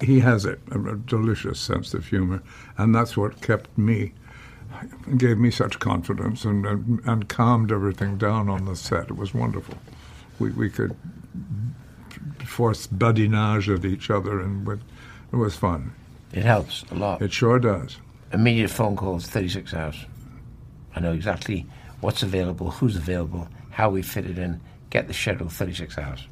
he has it, a, a delicious sense of humor, and that's what kept me, gave me such confidence and, and, and calmed everything down on the set. It was wonderful. We, we could force badinage at each other, and it was fun. It helps a lot. It sure does. Immediate phone calls, 36 hours. I know exactly what's available, who's available, how we fit it in, get the schedule 36 hours.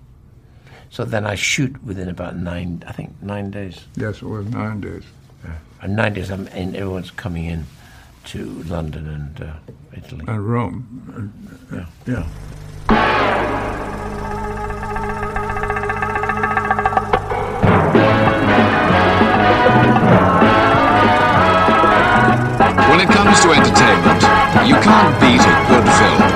So then I shoot within about nine, I think nine days. Yes, it was nine days. Yeah. And nine days, I'm in, everyone's coming in to London and uh, Italy. And Rome. Yeah. Yeah. When it comes to entertainment, you can't beat a good film.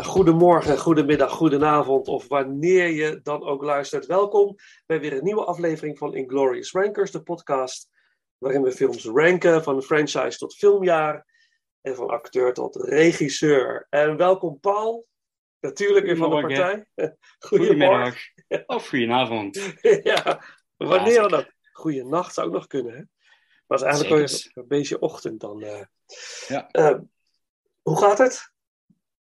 Goedemorgen, goedemiddag, goedenavond of wanneer je dan ook luistert. Welkom bij weer een nieuwe aflevering van Inglorious Rankers, de podcast waarin we films ranken van franchise tot filmjaar en van acteur tot regisseur. En welkom Paul, natuurlijk weer van de partij. Goedemiddag. Of goedenavond. ja, wanneer dan ook. zou ook nog kunnen. Hè? Maar het is eigenlijk wel een beetje ochtend dan. eh. Ja. Eh, hoe gaat het?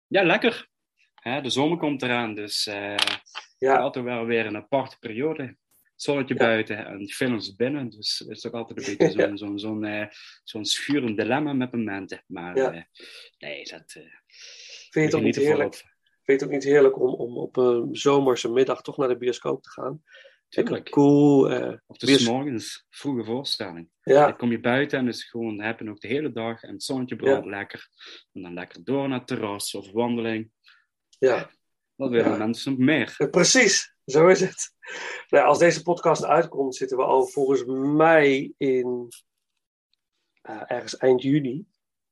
Ja, lekker. Hè, de zomer komt eraan, dus eh Ja. altijd wel weer een aparte periode. Zonnetje Ja. buiten en films binnen. Dus het is ook altijd een beetje zo'n zo'n zo'n zo'n schurend dilemma met momenten. Maar Ja. eh, nee, dat eh Vind je het ook niet er heerlijk? Vind je het ook niet heerlijk om, om op een zomerse middag toch naar de bioscoop te gaan? Tuurlijk. cool. eh, Of bios- morgens, vroege voorstelling. ja, Dan kom je buiten en het is gewoon, heb je ook de hele dag en het zonnetje brandt lekker. En dan lekker door naar het terras of wandeling. ja. Wat willen Ja. mensen nog meer? Precies, zo is het. Nou, als deze podcast uitkomt, zitten we al volgens mij in eh, ergens eind juni.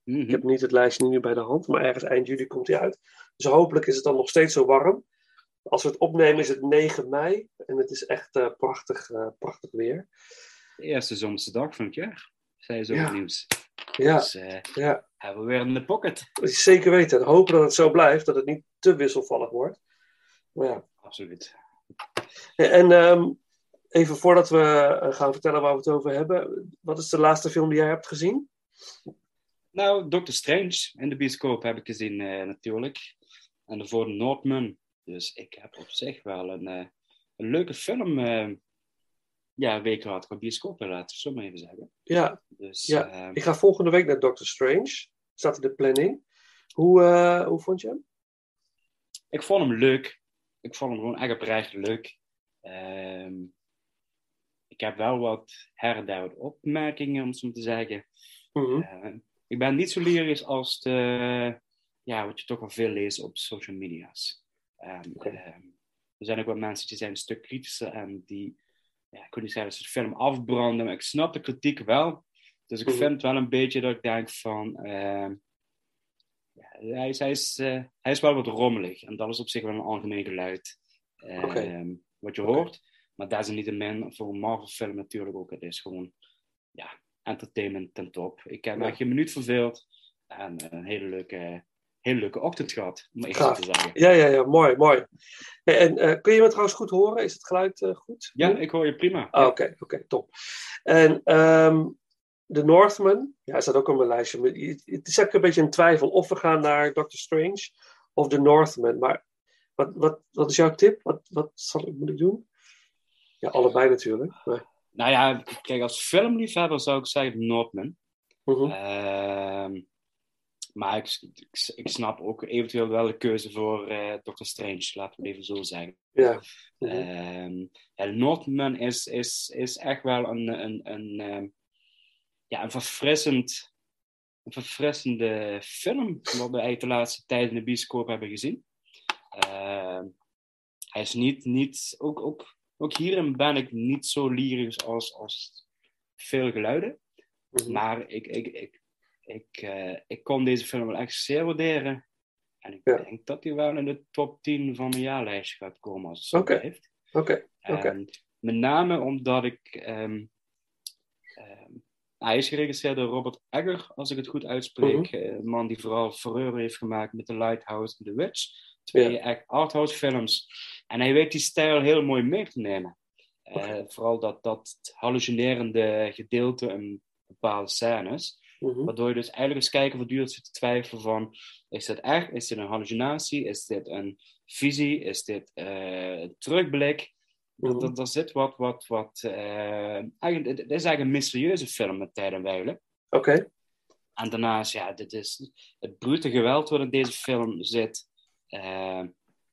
Mhm. Ik heb niet het lijstje nu bij de hand, maar ergens eind juli komt hij uit. Dus hopelijk is het dan nog steeds zo warm. Als we het opnemen is het 9 mei en het is echt eh, prachtig, eh, prachtig weer. De eerste zomerse dag van het jaar, zei ze op Ja. nieuws. Ja, Dus eh, ja, hebben we weer in de pocket. zeker weten. Hopen dat het zo blijft, dat het niet te wisselvallig wordt. Maar ja. Absoluut. En ehm, even voordat we gaan vertellen waar we het over hebben, wat is de laatste film die jij hebt gezien? Nou, Doctor Strange in de bioscoop heb ik gezien natuurlijk. En daarvoor Northman. Dus ik heb op zich wel een, eh, een leuke film eh, ja, week gehad qua bioscoop, laten we zo maar even zeggen. Ja, Dus Ja, eh, ik ga volgende week naar Doctor Strange. Staat in de planning. Hoe, hoe vond je hem? ik vond hem leuk. Ik vond hem gewoon echt oprecht leuk. Ehm, ik heb wel wat her en daar wat opmerkingen, om zo maar te zeggen. Mhm. Ik ben niet zo lyrisch als de, ja, wat je toch wel veel leest op social media's. Ehm, ehm, er zijn ook wel mensen die zijn een stuk kritischer en die, ja, ik wil niet zeggen dat ze de film afbranden, maar ik snap de kritiek wel. Dus ik Mhm. vind wel een beetje dat ik denk van, ehm, ja, hij, is, hij, is, eh, hij is wel wat rommelig en dat is op zich wel een algemeen geluid wat je hoort. Maar desalniettemin, voor een Marvel film natuurlijk ook, het is gewoon ja, entertainment ten top. Ik heb me Ja. geen minuut verveeld. En een hele leuke, hele leuke ochtend gehad, om even te zeggen. Ja, ja, ja, mooi, mooi. En eh, kun je me trouwens goed horen? Is het geluid eh, goed? Ja, ik hoor je prima. Ah, Oké, oké, top. En ehm The Northman, ja, hij staat ook op mijn lijstje. maar Het is eigenlijk een beetje een twijfel of we gaan naar Doctor Strange of The Northman. Maar wat, wat, wat is jouw tip? Wat, wat zal ik, moet ik doen? Ja, allebei natuurlijk. Maar, Nou ja, kijk, als filmliefhebber zou ik zeggen Northman. Mhm. Ehm, maar ik, ik, ik snap ook eventueel wel de keuze voor eh Doctor Strange, laten we het even zo zeggen. ja. Ehm, ja, Northman is, is, is echt wel een, een, een, ehm, ja, een, verfrissend, een verfrissende film, wat we eigenlijk de laatste tijd in de bioscoop hebben gezien. Ehm, hij is niet, niet ook, ook, ook hierin ben ik niet zo lyrisch als, als veel geluiden. Mhm. Maar ik, ik, ik, ik, eh, ik kon deze film wel echt zeer waarderen. En ik Ja. denk dat hij wel in de top 10 van mijn jaarlijstje gaat komen als het zo Oké. met name omdat ik. ehm, ehm, hij is geregisseerd door Robert Egger, als ik het goed uitspreek. Mhm. Eh, Een man die vooral furore heeft gemaakt met The Lighthouse en The Witch. Twee Ja. echt arthouse films. En hij weet die stijl heel mooi mee te nemen. Eh. Vooral dat, dat hallucinerende gedeelte in bepaalde scènes. Mhm. Waardoor je dus eigenlijk als kijker voortdurend zit te twijfelen van... Is dit echt? Is dit een hallucinatie? Is dit een visie? Is dit eh, een terugblik? Mhm. Dat, dat, dat zit wat... wat, wat eh, eigenlijk, het is eigenlijk een mysterieuze film met tijd en wijle. Oké, En daarnaast, ja, dit is het brute geweld wat in deze film zit. eh,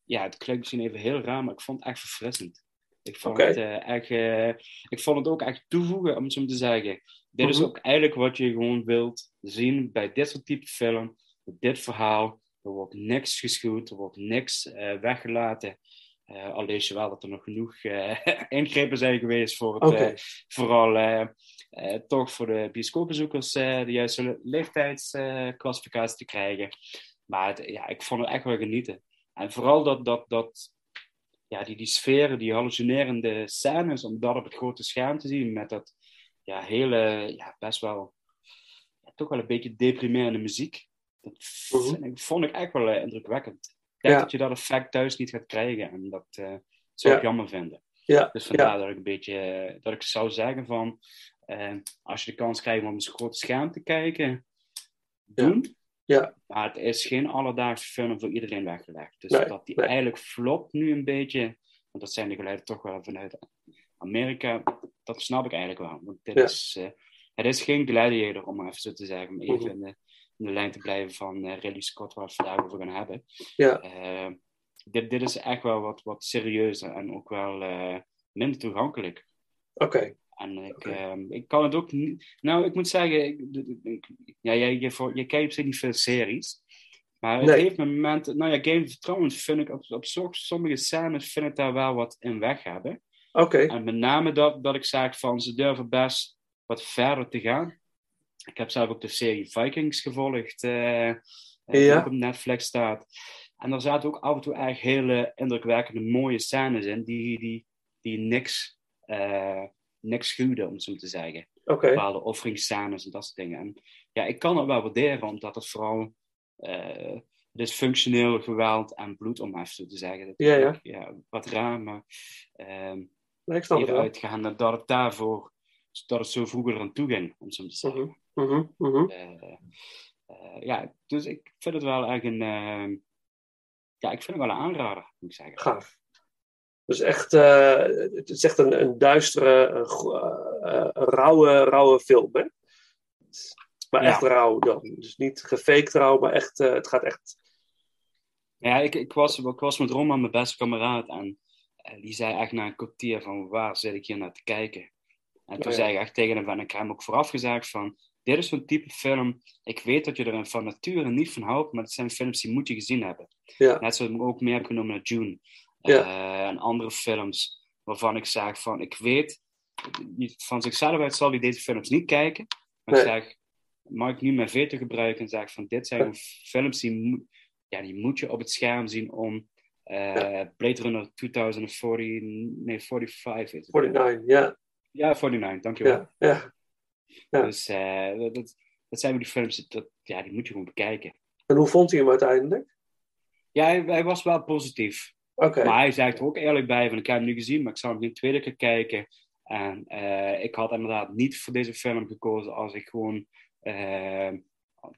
ja, het klinkt misschien even heel raar, maar ik vond het echt verfrissend. Ik vond, het, eh, echt, eh, ik vond het ook echt toevoegen, om het zo te zeggen. Dit is Mhm. ook eigenlijk wat je gewoon wilt zien bij dit soort type film. Dit verhaal. Er wordt niks geschuwd, er wordt niks eh, weggelaten. Al lees je wel dat er nog genoeg ingrepen zijn geweest voor het, vooral toch voor de bioscoopbezoekers de juiste leeftijdsclassificatie te krijgen. Maar het- ja, ik vond het echt wel genieten. En vooral dat, dat, dat ja, die, die sferen, die hallucinerende scènes, om dat op het grote scherm te zien met dat ja, hele, ja, best wel, ja, toch wel een beetje deprimerende muziek. Dat ik, vond ik echt wel eh, indrukwekkend. Ik denk Ja. dat je dat effect thuis niet gaat krijgen en dat eh, zou ik Ja. jammer vinden. Ja, Dus vandaar dat ik een beetje, eh, dat ik zou zeggen van, als je de kans krijgt om op een grote scherm te kijken, doen. Ja. Maar het is geen alledaagse film voor iedereen weggelegd. Dus Nee, dat die nee. eigenlijk flopt nu een beetje, want dat zijn de geluiden toch wel vanuit Amerika, dat snap ik eigenlijk wel. Want dit Ja. is, eh, het is geen gladiator, om maar even zo te zeggen, om even Mhm. in, de, in de lijn te blijven van eh Ridley Scott, waar we het vandaag over gaan hebben. Ja. Eh, dit, dit is echt wel wat, wat serieuzer en ook wel minder toegankelijk. oké. En ik, ehm, ik kan het ook niet. Nou, ik moet zeggen, ik, ik- ja, jij, je, voor- je kijkt op zich niet veel series. Maar het Nee. heeft me momenten. Nou ja, Game of Thrones vind ik op, op sommige scènes vind ik daar wel wat in weg hebben. Oké. En met name dat, dat ik zeg van ze durven best wat verder te gaan. Ik heb zelf ook de serie Vikings gevolgd, eh, eh, die Ja. ook op Netflix staat. En daar zaten ook af en toe echt hele indrukwekkende mooie scènes in, die, die, die niks, eh, niks schuwden, om zo te zeggen. Bepaalde offeringsscènes en dat soort dingen. En ja, ik kan het wel waarderen, omdat het vooral het is functioneel geweld en bloed, om even zo te zeggen. Dat Ja, ja. wat raar, maar Nee, ik snap het dat het daarvoor, dat het zo vroeger aan toe ging, om zo te zeggen. Eh, ja, dus ik vind het wel echt een, ehm, ja, ik vind het wel een aanrader, moet ik zeggen. Gaaf. Dus echt, eh, het is echt een, een duistere, een rauwe, rauwe film, hè? Maar Ja. echt rauw dan. Dus niet gefaked rauw, maar echt, eh, het gaat echt... Ja, ik, ik, was, ik was met Roman, mijn beste kameraad, en die zei echt na een kwartier van waar zit ik hier naar te kijken? En toen ja. zei ik echt tegen hem, en ik heb hem ook vooraf gezegd van, dit is zo'n type film, ik weet dat je er van nature niet van houdt, maar het zijn films die moet je gezien hebben. Ja. Net zoals ik me ook meer heb genomen naar June. Ja. Eh, en andere films waarvan ik zeg van, ik weet, van zichzelf uit zal hij deze films niet kijken, maar ik zeg, mag ik nu mijn veto gebruiken en zeg van, dit zijn films die, moet- ja, die moet je op het scherm zien om eh, Blade Runner 2040, nee, 45 is het. 49, ja. Ja, 49, dankjewel. Ja, ja. ja. Dus eh, dat, dat, dat zijn die films, dat, ja, die moet je gewoon bekijken. En hoe vond hij hem uiteindelijk? Ja, hij, hij was wel positief. Maar hij zei er ook eerlijk bij van ik heb hem nu gezien, maar ik zou hem geen tweede keer kijken. En eh, ik had inderdaad niet voor deze film gekozen als ik gewoon eh,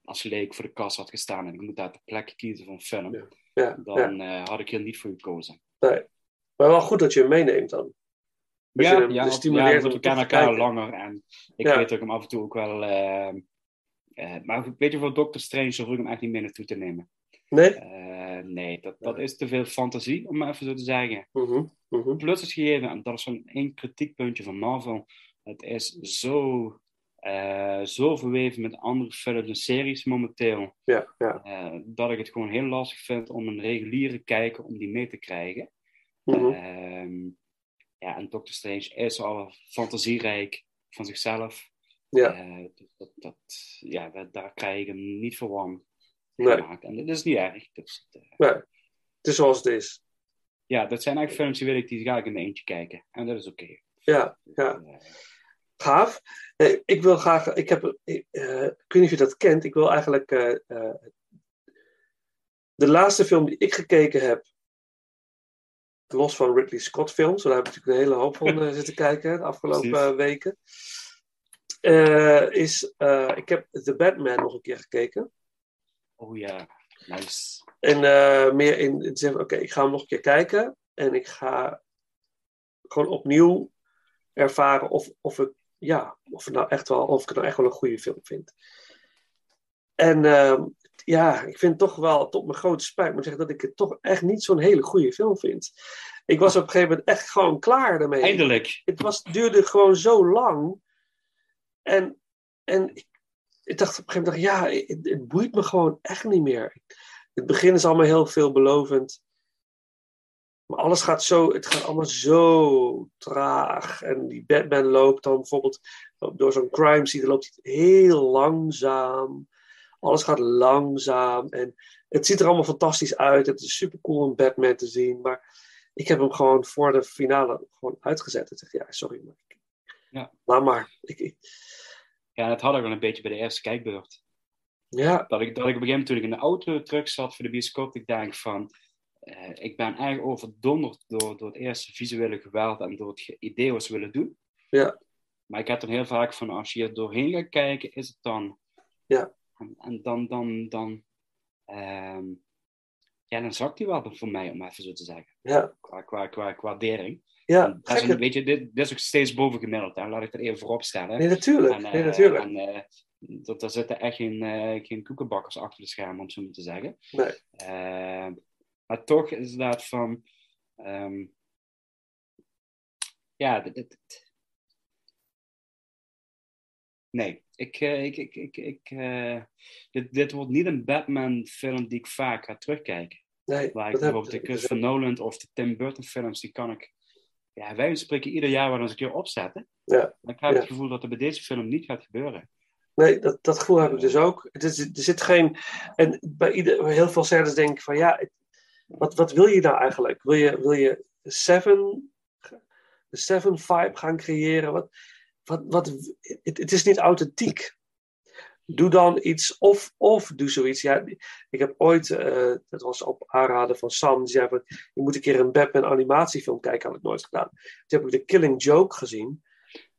als leek voor de kast had gestaan en ik moet daar ter plekke kiezen voor een film. Ja, ja. Dan eh, had ik hier niet voor gekozen. Nee. Maar wel goed dat je hem meeneemt dan. Dat Ja, ja, dus ja, we kennen elkaar langer en ik weet dat ik hem af en toe ook wel... maar weet je, voor Doctor Strange hoef ik hem echt niet meer naartoe te nemen. Nee? Eh, nee, dat, dat is te veel fantasie, om maar even zo te zeggen. Mhm. Plus is gegeven, en dat is zo'n één kritiekpuntje van Marvel. Het is zo, eh, zo verweven met andere films en series momenteel. Ja, ja. eh, dat ik het gewoon heel lastig vind om een reguliere kijker om die mee te krijgen. Mhm. Ehm, ja, en Doctor Strange is al fantasierijk van zichzelf. Ja, dus dat, dat, ja, daar- daar krijg ik hem niet voor warm nee. gemaakt. En dat is niet erg. Dus, nee. Het is zoals het is. ja, dat zijn eigenlijk films die wil ik, die ga ik in mijn eentje kijken. En dat is oké. Ja, ja. Eh, Gaaf. Eh, ik wil graag, ik heb, ik, eh, ik weet niet of je dat kent, ik wil eigenlijk eh, eh, de laatste film die ik gekeken heb, los van Ridley Scott films, daar heb ik natuurlijk een hele hoop van zitten kijken de afgelopen weken, is, ik heb The Batman nog een keer gekeken. Oh ja, nice. En eh, meer in, zeggen, oké, ik ga hem nog een keer kijken. En ik ga gewoon opnieuw ervaren of, of, ik, ja, of, het nou echt wel, of ik het nou echt wel een goede film vind. En ehm, ja, ik vind toch wel, tot mijn grote spijt, moet zeggen dat ik het toch echt niet zo'n hele goede film vind. Ik was op een gegeven moment echt gewoon klaar daarmee. Eindelijk. Het was, duurde gewoon zo lang. En, en ik, ik dacht op een gegeven moment, ja, het, het boeit me gewoon echt niet meer. Het begin is allemaal heel veelbelovend. Maar alles gaat zo, het gaat allemaal zo traag. En die Batman loopt dan bijvoorbeeld door zo'n crime scene, loopt hij heel langzaam. Alles gaat langzaam. En het ziet er allemaal fantastisch uit. Het is super cool om Batman te zien. Maar ik heb hem gewoon voor de finale gewoon uitgezet. Ik zeg, ja, sorry, maar Ja. laat maar. Ik, ik- Ja, dat had ik wel een beetje bij de eerste kijkbeurt. ja, Dat ik, dat ik op een gegeven moment toen ik in de auto terug zat voor de bioscoop, ik denk van, eh, ik ben eigenlijk overdonderd door, door het eerste visuele geweld en door het idee wat ze willen doen. Ja. Maar ik heb dan heel vaak van, als je er doorheen gaat kijken, is het dan... Ja. En, en dan, dan, dan, ehm, ja, dan zakt die wel voor mij, om even zo te zeggen. Ja, Qua, qua, qua, qua waardering. Ja En dat is een, gek. weet je, dit, dit is ook steeds boven gemiddeld. Hè? Laat ik dat even voorop stellen. Nee, natuurlijk. En, eh, nee, natuurlijk. en, eh, dat, daar zitten echt geen, eh, geen koekenbakkers achter de schermen, om zo maar te zeggen. Nee. Eh, maar toch is dat van... ehm, ja, dit, Nee, ik, eh, ik, ik, ik, ik, eh, dit, dit wordt niet een Batman-film die ik vaak ga terugkijken. nee, Waar ik bijvoorbeeld de Christopher Nolan of de Tim Burton films, die kan ik... Ja, wij spreken ieder jaar wel eens een keer opzetten. Ja. Maar ik heb Ja. het gevoel dat er bij deze film niet gaat gebeuren. Nee, dat, dat gevoel heb ik dus ook. Is, er zit geen. En bij ieder, heel veel scènes denk ik van ja, wat, wat wil je nou eigenlijk? Wil je, wil je Seven, de Seven vibe gaan creëren? Wat, wat, wat, het, het is niet authentiek. Doe dan iets, of, of doe zoiets. Ja, ik heb ooit, eh, dat was op aanraden van Sam, die zei van, je moet een keer een Batman animatiefilm kijken, had ik nooit gedaan. Toen heb ik de Killing Joke gezien.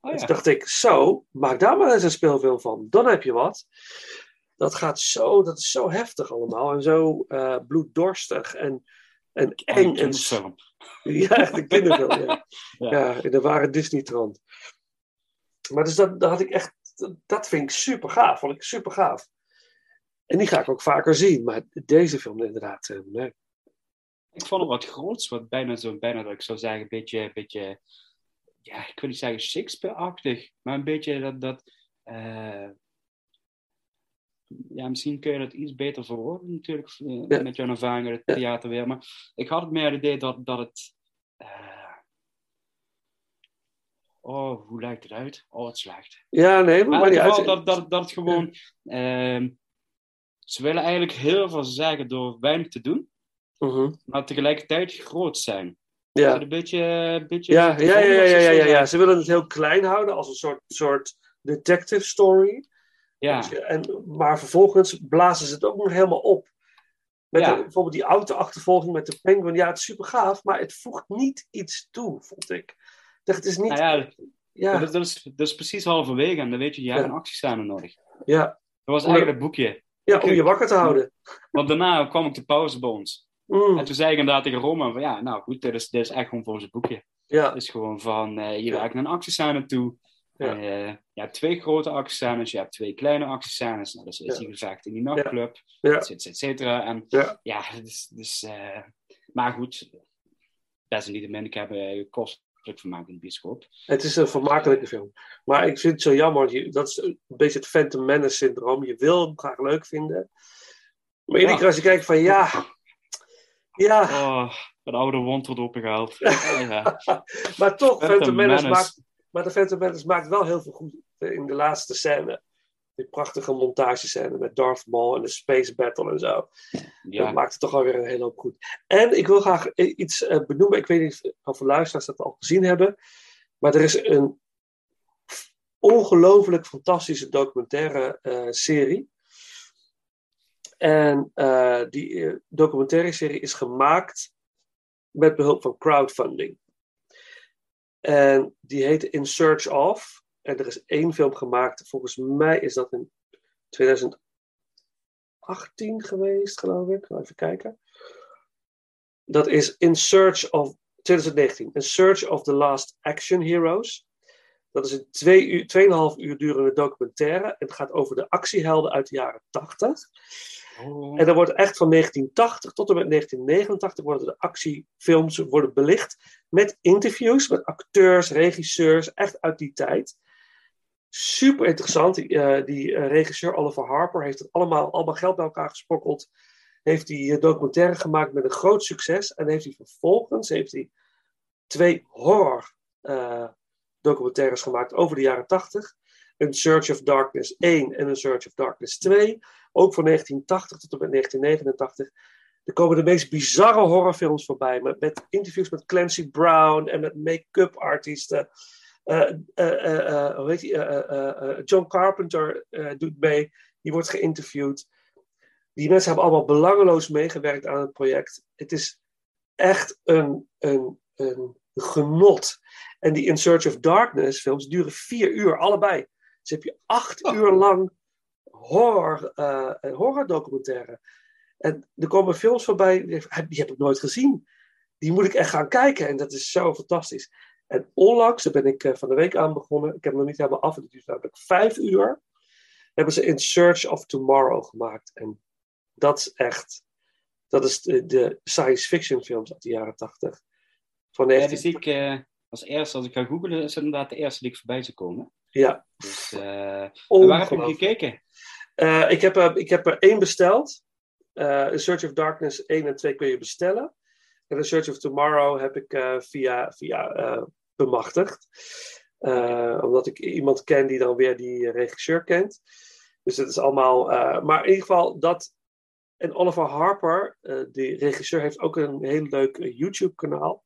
Oh ja. dacht ik, zo, maak daar maar eens een speelfilm van. Dan heb je wat. Dat gaat zo, dat is zo heftig allemaal. En zo eh, bloeddorstig en, en eng. En, kinderfilm. ja, echt een kinderfilm, ja. Ja. ja. in de ware Disney-trant. Maar dus dat, dat had ik echt, dat vind ik super gaaf. Vond ik super gaaf. En die ga ik ook vaker zien. Maar deze film inderdaad, eh, nee. Ik vond het wat groots, wat bijna zo, bijna dat ik zou zeggen, een beetje, beetje ja, ik wil niet zeggen Shakespeare-achtig, maar een beetje dat, dat eh, ja, misschien kun je dat iets beter verwoorden natuurlijk, eh, Ja. met jouw ervaring uit het theater weer, maar ik had het meer het idee dat, dat het, oh, hoe lijkt het uit? Oh, het slecht. Ja, nee, maar, Maar niet uit. dat, dat, dat gewoon, ehm, ze willen eigenlijk heel veel zeggen door weinig te doen, Mhm. maar tegelijkertijd groot zijn. Ja. Een beetje, een beetje Ja, ja, ja, ja, ja, ja, ja. Ze willen het heel klein houden als een soort, soort detective story. Ja, En, maar vervolgens blazen ze het ook nog helemaal op. Met Ja. de- bijvoorbeeld die auto-achtervolging met de penguin. Ja, het is super gaaf, maar het voegt niet iets toe, vond ik. Dacht, het is niet... nou ja, ja, dat, is, dat is precies halverwege en dan weet je, je hebt een actiescène nodig. ja, Dat was eigenlijk het boekje. ja, om je wakker te houden. Want daarna kwam ik de pauze bij ons. Mm, En toen zei ik inderdaad tegen Roma van, ja, nou goed, dit is, dit is echt gewoon voor zijn boekje. ja, Het is gewoon van, eh, je werkt naar een actiescène toe. Ja. Eh, je hebt twee grote actiescènes, je hebt twee kleine actiescènes. Nou, dus is Ja. gevecht in die nachtclub, ja, et cetera, et cetera. En Ja. ja, dus, dus eh, maar goed, desalniettemin, ik heb uh, kostelijk vermaakt in de bioscoop. het is een vermakelijke film. Maar ik vind het zo jammer, dat is een beetje het Phantom Menace syndroom. Je wil hem graag leuk vinden. Maar iedere Ja. keer als je kijkt van, ja... Ja, Oh, een oude wond wordt opengehaald. ja. maar toch, Phantom, Phantom Menace Menace. maakt... Maar de Phantom Menace maakt wel heel veel goed in de laatste scène. Die prachtige montagescène met Darth Maul en de Space Battle en zo. Ja. Dat maakt het toch alweer een hele hoop goed. En ik wil graag iets eh, benoemen. Ik weet niet of de luisteraars dat al gezien hebben. Maar er is een ongelooflijk fantastische documentaire eh, serie. En eh, die documentaire serie is gemaakt met behulp van crowdfunding. En die heet In Search of. En er is één film gemaakt. Volgens mij is dat in 2018 geweest, geloof ik. Even kijken. Dat is In Search of 2019. In Search of the Last Action Heroes. Dat is een twee uur, tweeënhalf uur durende documentaire. Het gaat over de actiehelden uit de jaren 80. Oh. En dan wordt echt van 1980 tot en met 1989 worden de actiefilms worden belicht met interviews met acteurs, regisseurs, echt uit die tijd. Super interessant. Die, eh, die eh, regisseur Oliver Harper heeft het allemaal, allemaal geld bij elkaar gesprokkeld. Heeft die eh, documentaire gemaakt met een groot succes. En heeft hij vervolgens heeft hij twee horror eh, documentaires gemaakt over de jaren 80. Een Search of Darkness 1 en een Search of Darkness 2 ook van 1980 tot en met 1989. Er komen de meest bizarre horrorfilms voorbij. Met interviews met Clancy Brown en met make-up artiesten. Eh, eh, eh, hoe heet die? John Carpenter doet mee. Die wordt geïnterviewd. Die mensen hebben allemaal belangeloos meegewerkt aan het project. Het is echt een, een, een genot. En die In Search of Darkness films duren vier uur, allebei. Dus heb je acht Oh. uur lang horror, horror-documentaire. En er komen films voorbij, die heb, die heb ik nooit gezien. Die moet ik echt gaan kijken en dat is zo fantastisch. En onlangs, daar ben ik eh, van de week aan begonnen, ik heb hem nog niet helemaal af, het duurt namelijk vijf uur, hebben ze In Search of Tomorrow gemaakt. En dat is echt, dat is de, de science fiction films uit de jaren tachtig. Van Ja, 19... die zie ik eh, als eerste, als ik ga googlen, is het inderdaad de eerste die ik voorbij zou komen. Ja, Dus, eh, waar heb je gekeken? Ik, heb, er- ik heb er één besteld. In Search of Darkness 1 en 2 kun je bestellen. En In Search of Tomorrow heb ik eh, via, via eh, bemachtigd. Eh, omdat ik iemand ken die dan weer die regisseur kent. Dus het is allemaal. maar in ieder geval dat. En Oliver Harper, die regisseur, heeft ook een heel leuk YouTube-kanaal.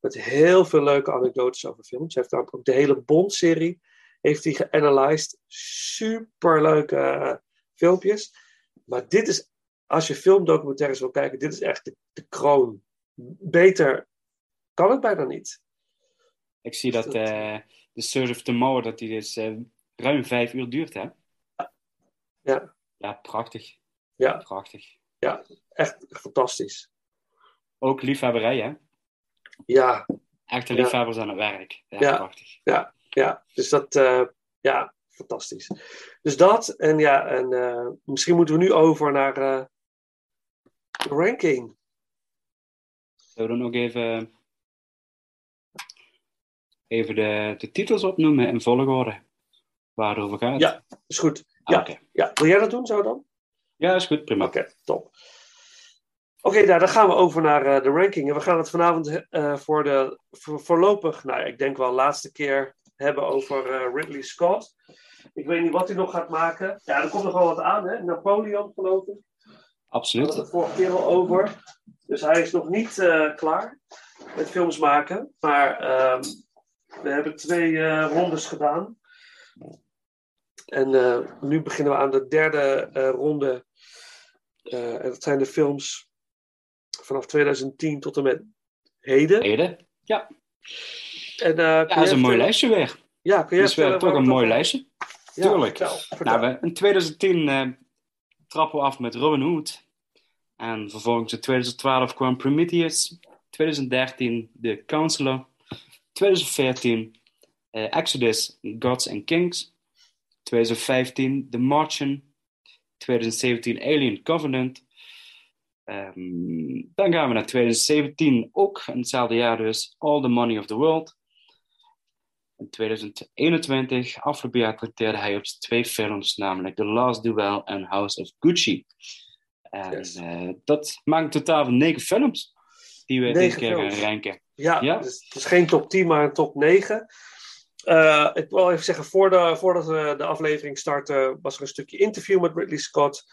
Met heel veel leuke anekdotes over films. Hij heeft namelijk ook de hele Bond-serie heeft hij geanalyzed. Super leuke filmpjes. Maar dit is, als je filmdocumentaires wil kijken, dit is echt de kroon. Beter kan het bijna niet. Ik zie dat eh Search of Tomorrow, dat die dus eh, ruim vijf uur duurt, hè? Ja. Ja, prachtig. Ja. Prachtig. Echt fantastisch. Ook liefhebberij, hè? Ja, Echte Ja. liefhebbers aan het werk. Ja, Ja. prachtig. ja. Dus dat, eh, ja, fantastisch. Dus dat, en ja, en misschien moeten we nu over naar de ranking. Zullen we dan ook even, even de, de titels opnoemen in volgorde? Waar het over gaat? Ja. Is goed. Ah, Ja. Ja, wil jij dat doen zo dan? ja is goed, prima. Oké, top. Oké, nou, dan gaan we over naar eh, de ranking. En we gaan het vanavond eh, voor de voor, voorlopig, nou ik denk wel laatste keer hebben over eh, Ridley Scott. Ik weet niet wat hij nog gaat maken. Ja, er komt nog wel wat aan, hè? Napoleon, geloof ik. Daar Absoluut. hadden we het vorige keer al over. Dus hij is nog niet eh, klaar met films maken. Maar ehm, we hebben twee eh, rondes gedaan. En eh, nu beginnen we aan de derde ronde. En dat zijn de films vanaf 2010 tot en met heden. Heden? Ja, En, ja dat is een mooi lijstje weer. Ja, kun jij Dus vertellen toch een mooi lijstje. Ja, tuurlijk. vertel, vertel. Nou, we, in 2010 eh, trappen we af met Robin Hood. En vervolgens in 2012 kwam Prometheus. 2013 The Counselor. 2014 eh, Exodus, Gods and Kings. 2015 The Martian. 2017 Alien Covenant. Ehm, dan gaan we naar 2017, ook in hetzelfde jaar dus, All the Money of the World. In 2021, afgelopen jaar, trakteerde hij op twee films, namelijk The Last Duel en House of Gucci. En Yes. eh, dat maakt een totaal van negen films die we deze keer films. gaan ranken. Ja, Ja. Dus het is geen top 10, maar een top 9. Eh, ik wil even zeggen, voor de, voordat we de aflevering starten, was er een stukje interview met Ridley Scott.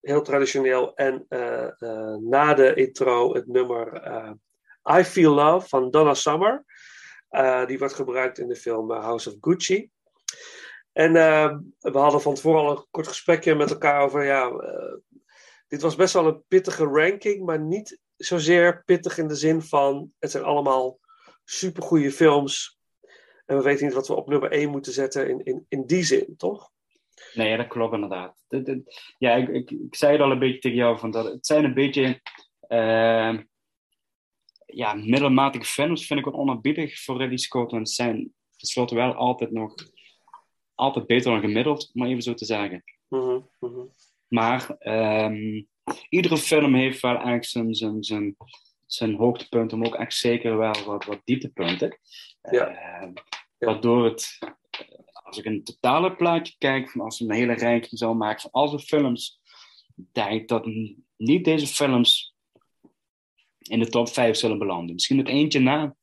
Heel traditioneel. En eh, eh, na de intro het nummer eh, I Feel Love van Donna Summer. Eh, die wordt gebruikt in de film eh, House of Gucci. En eh, we hadden van tevoren al een kort gesprekje met elkaar over, ja, eh, dit was best wel een pittige ranking, maar niet zozeer pittig in de zin van het zijn allemaal supergoeie films. En we weten niet wat we op nummer 1 moeten zetten in, in, in die zin, toch? Nee, dat klopt inderdaad. Ja, ik, ik, ik zei het al een beetje tegen jou, van dat het zijn een beetje eh, ja, middelmatige films, vind ik wel onerbiedig voor Ridley Scott. Want ze zijn tenslotte wel altijd nog altijd beter dan gemiddeld, om maar even zo te zeggen. Mhm, mhm. Maar ehm, iedere film heeft wel eigenlijk zijn, zijn, zijn, zijn hoogtepunten, maar ook echt zeker wel wat, wat dieptepunten. Ja. Ehm. Waardoor het, eh, als ik een totale plaatje kijk, van als ik een hele ranking zou maken van al zijn films, denk ik dat niet deze films in de top 5 zullen belanden. Misschien het eentje na,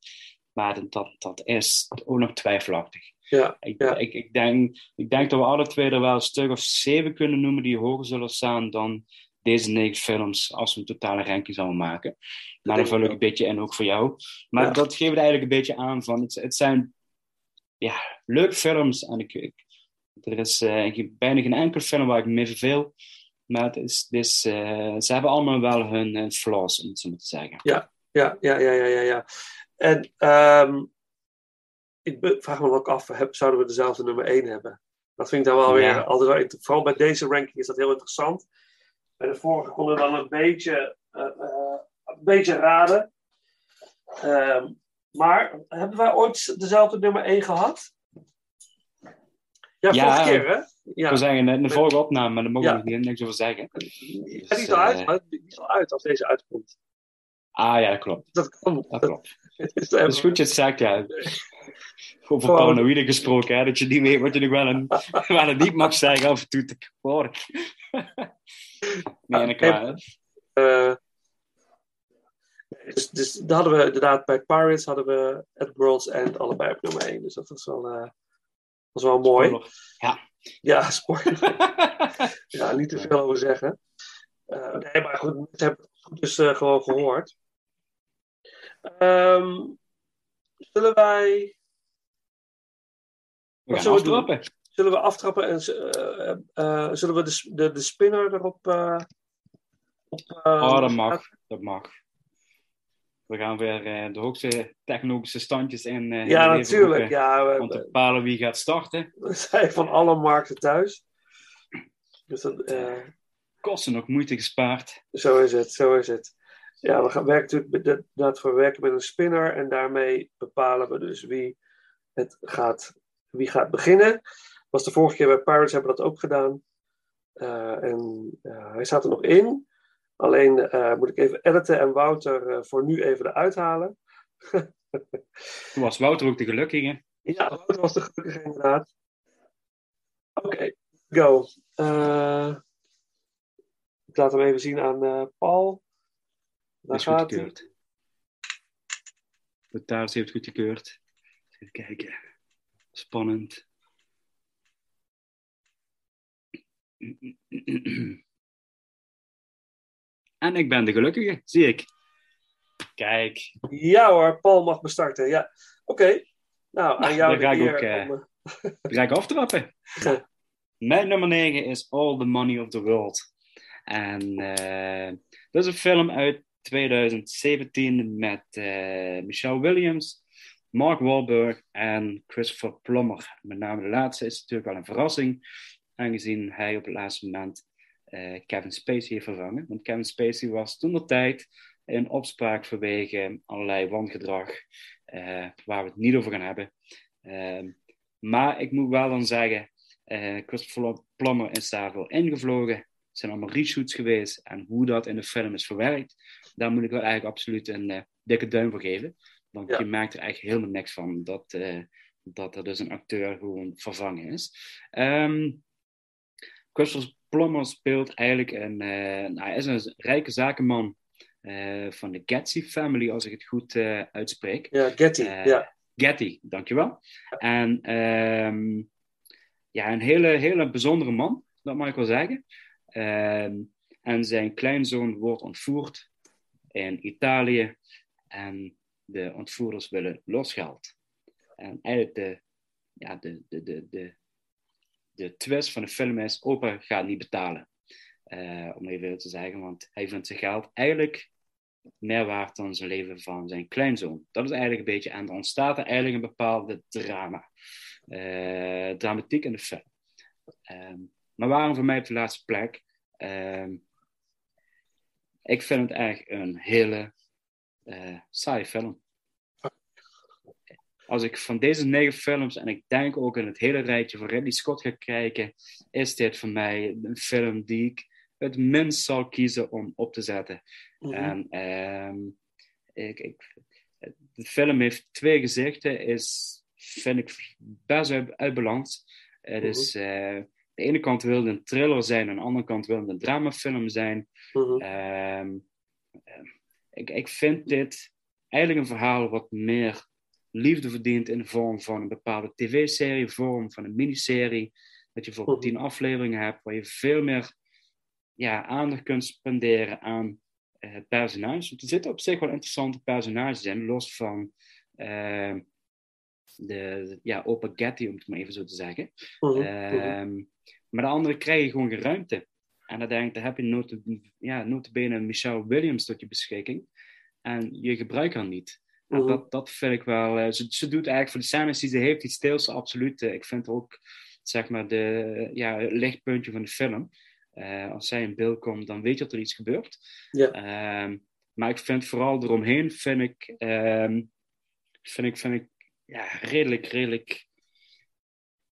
maar dat, dat is ook nog twijfelachtig. Ja, Ik, Ja. ik, ik, denk, ik denk dat we alle twee er wel een stuk of zeven kunnen noemen die hoger zullen staan dan deze negen films als we een totale ranking zouden maken. Maar dan denk vul ik een beetje in ook voor jou. Maar Ja. dat geeft eigenlijk een beetje aan van het, het zijn ja, leuke films en ik, ik, er is eh, bijna geen enkele film waar ik me mee verveel. Maar het is, eh, ze hebben allemaal wel hun, hun flaws, om het zo maar te zeggen. Ja, ja, ja, ja, ja. ja. En ehm, ik vraag me ook af, heb- zouden we dezelfde nummer 1 hebben? Dat vind ik dan wel weer altijd wel Vooral bij deze ranking is dat heel interessant. Bij de vorige konden we dan een beetje, eh, eh, een beetje raden. Ehm, maar hebben wij ooit dezelfde nummer 1 gehad? Ja, Ja, vorige keer, hè? Ik Ja, wil zeggen, in de vorige opname, maar daar mogen we niks over zeggen. Ja, die is al uit, maar die is al uit als deze uitkomt. Ah ja, dat klopt. Dat kan. Dat klopt. Dat is Dat is goed je het zegt, ja. Over Gewoon- paranoïde gesproken, hè, dat je niet weet wat je nog wel en, wel en niet mag zeggen af en toe tegenwoordig. nee, en ik klaar. Eh, dus, dus daar hadden we inderdaad bij Pirates hadden we At World's End allebei op nummer 1. Dus dat was wel, eh, was wel mooi. Ja, spoiler. ja, niet te veel over zeggen. Eh, nee, maar goed, mensen hebben het dus eh, gewoon gehoord. Ehm, zullen wij We zullen we aftrappen. zullen we aftrappen en eh, eh, eh, zullen we de, de, de spinner erop. op, Oh, dat mag. Dat mag. We gaan weer de hoogste technologische standjes in. Ja, natuurlijk. Ja, Om te we, bepalen wie gaat starten. we zijn van alle markten thuis. Dus dat, Kosten nog moeite gespaard. Zo is het, zo is het. Ja, we gaan werken natuurlijk met de- dat we werken met een spinner en daarmee bepalen we dus wie het gaat, wie gaat beginnen. Was de vorige keer bij Pirates hebben we dat ook gedaan. Eh, en eh, hij staat er nog in. Alleen eh, moet ik even editen en Wouter voor nu even eruit halen. Toen was Wouter ook de gelukkige. Ja, Wouter was de gelukkige inderdaad. Oké, go. Ik laat hem even zien aan Paul. Daar is goedgekeurd. De taart heeft goedgekeurd. Even kijken. Spannend. En ik ben de gelukkige, zie ik. Kijk, Ja hoor, Paul mag bestarten. Ja, oké. Nou, aan Nou, jou dan de ga ik ook, eh, om, eh, dan ga ik aftrappen. Ja. Mijn nummer 9 is All the Money of the World. En eh, dat is een film uit 2017 met eh, Michelle Williams, Mark Wahlberg en Christopher Plummer. Met name de laatste is natuurlijk wel een verrassing, aangezien hij op het laatste moment eh, Kevin Spacey heeft vervangen. Want Kevin Spacey was toen de tijd in opspraak vanwege allerlei wangedrag, eh, waar we het niet over gaan hebben. Ehm, maar ik moet wel dan zeggen, Christopher Plummer is daarvoor ingevlogen. Er zijn allemaal reshoots geweest. En hoe dat in de film is verwerkt, daar moet ik wel eigenlijk absoluut een eh, dikke duim voor geven. Want Ja. je merkt er eigenlijk helemaal niks van dat, eh, dat er dus een acteur gewoon vervangen is. Ehm Christopher Plummer speelt eigenlijk een... eh, nou, hij is een rijke zakenman van de Gatsby family, als ik het goed uitspreek. ja, Getty. Ja. Getty, dankjewel. En ehm, ja, een hele, hele bijzondere man, dat mag ik wel zeggen. Ehm, en zijn kleinzoon wordt ontvoerd in Italië. En de ontvoerders willen losgeld. En eigenlijk de, ja, de, de, de, de, de twist van de film is, opa gaat niet betalen. Eh, om even te zeggen, want hij vindt zijn geld eigenlijk meer waard dan zijn leven van zijn kleinzoon. Dat is eigenlijk een beetje, en er ontstaat er eigenlijk een bepaalde drama. Eh, dramatiek in de film. Ehm, maar waarom voor mij op de laatste plek? Ehm, ik vind het eigenlijk een hele eh saaie film. Als ik van deze negen films, en ik denk ook in het hele rijtje van Ridley Scott ga kijken, is dit voor mij een film die ik het minst zal kiezen om op te zetten. Mhm. En ehm, ik, ik, de film heeft twee gezichten, is, vind ik best uit, uit balans. Het is, eh, de ene kant wil het een thriller zijn, aan de andere kant wil het een dramafilm zijn. Mhm. Ehm, ehm, ik, ik vind dit eigenlijk een verhaal wat meer liefde verdient in de vorm van een bepaalde tv-serie, vorm van een miniserie. Dat je bijvoorbeeld Mhm. tien afleveringen hebt waar je veel meer ja, aandacht kunt spenderen aan eh personages. Want er zitten op zich wel interessante personages in, los van ehm, de ja, opa Getty, om het maar even zo te zeggen. Mhm. Ehm, maar de anderen krijgen gewoon geen ruimte. En dan denk ik, dan heb je nota, ja, notabene Michelle Williams tot je beschikking. en je gebruikt haar niet. En Mhm. dat, dat vind ik wel. eh, ze, ze doet eigenlijk voor de scènes die ze heeft iets steels, absoluut. eh, ik vind ook, zeg maar, de, ja, het lichtpuntje van de film. Eh, als zij in beeld komt, dan weet je dat er iets gebeurt. Ja. Ehm, maar ik vind vooral eromheen, vind ik, ehm, vind ik, vind ik ja, redelijk, redelijk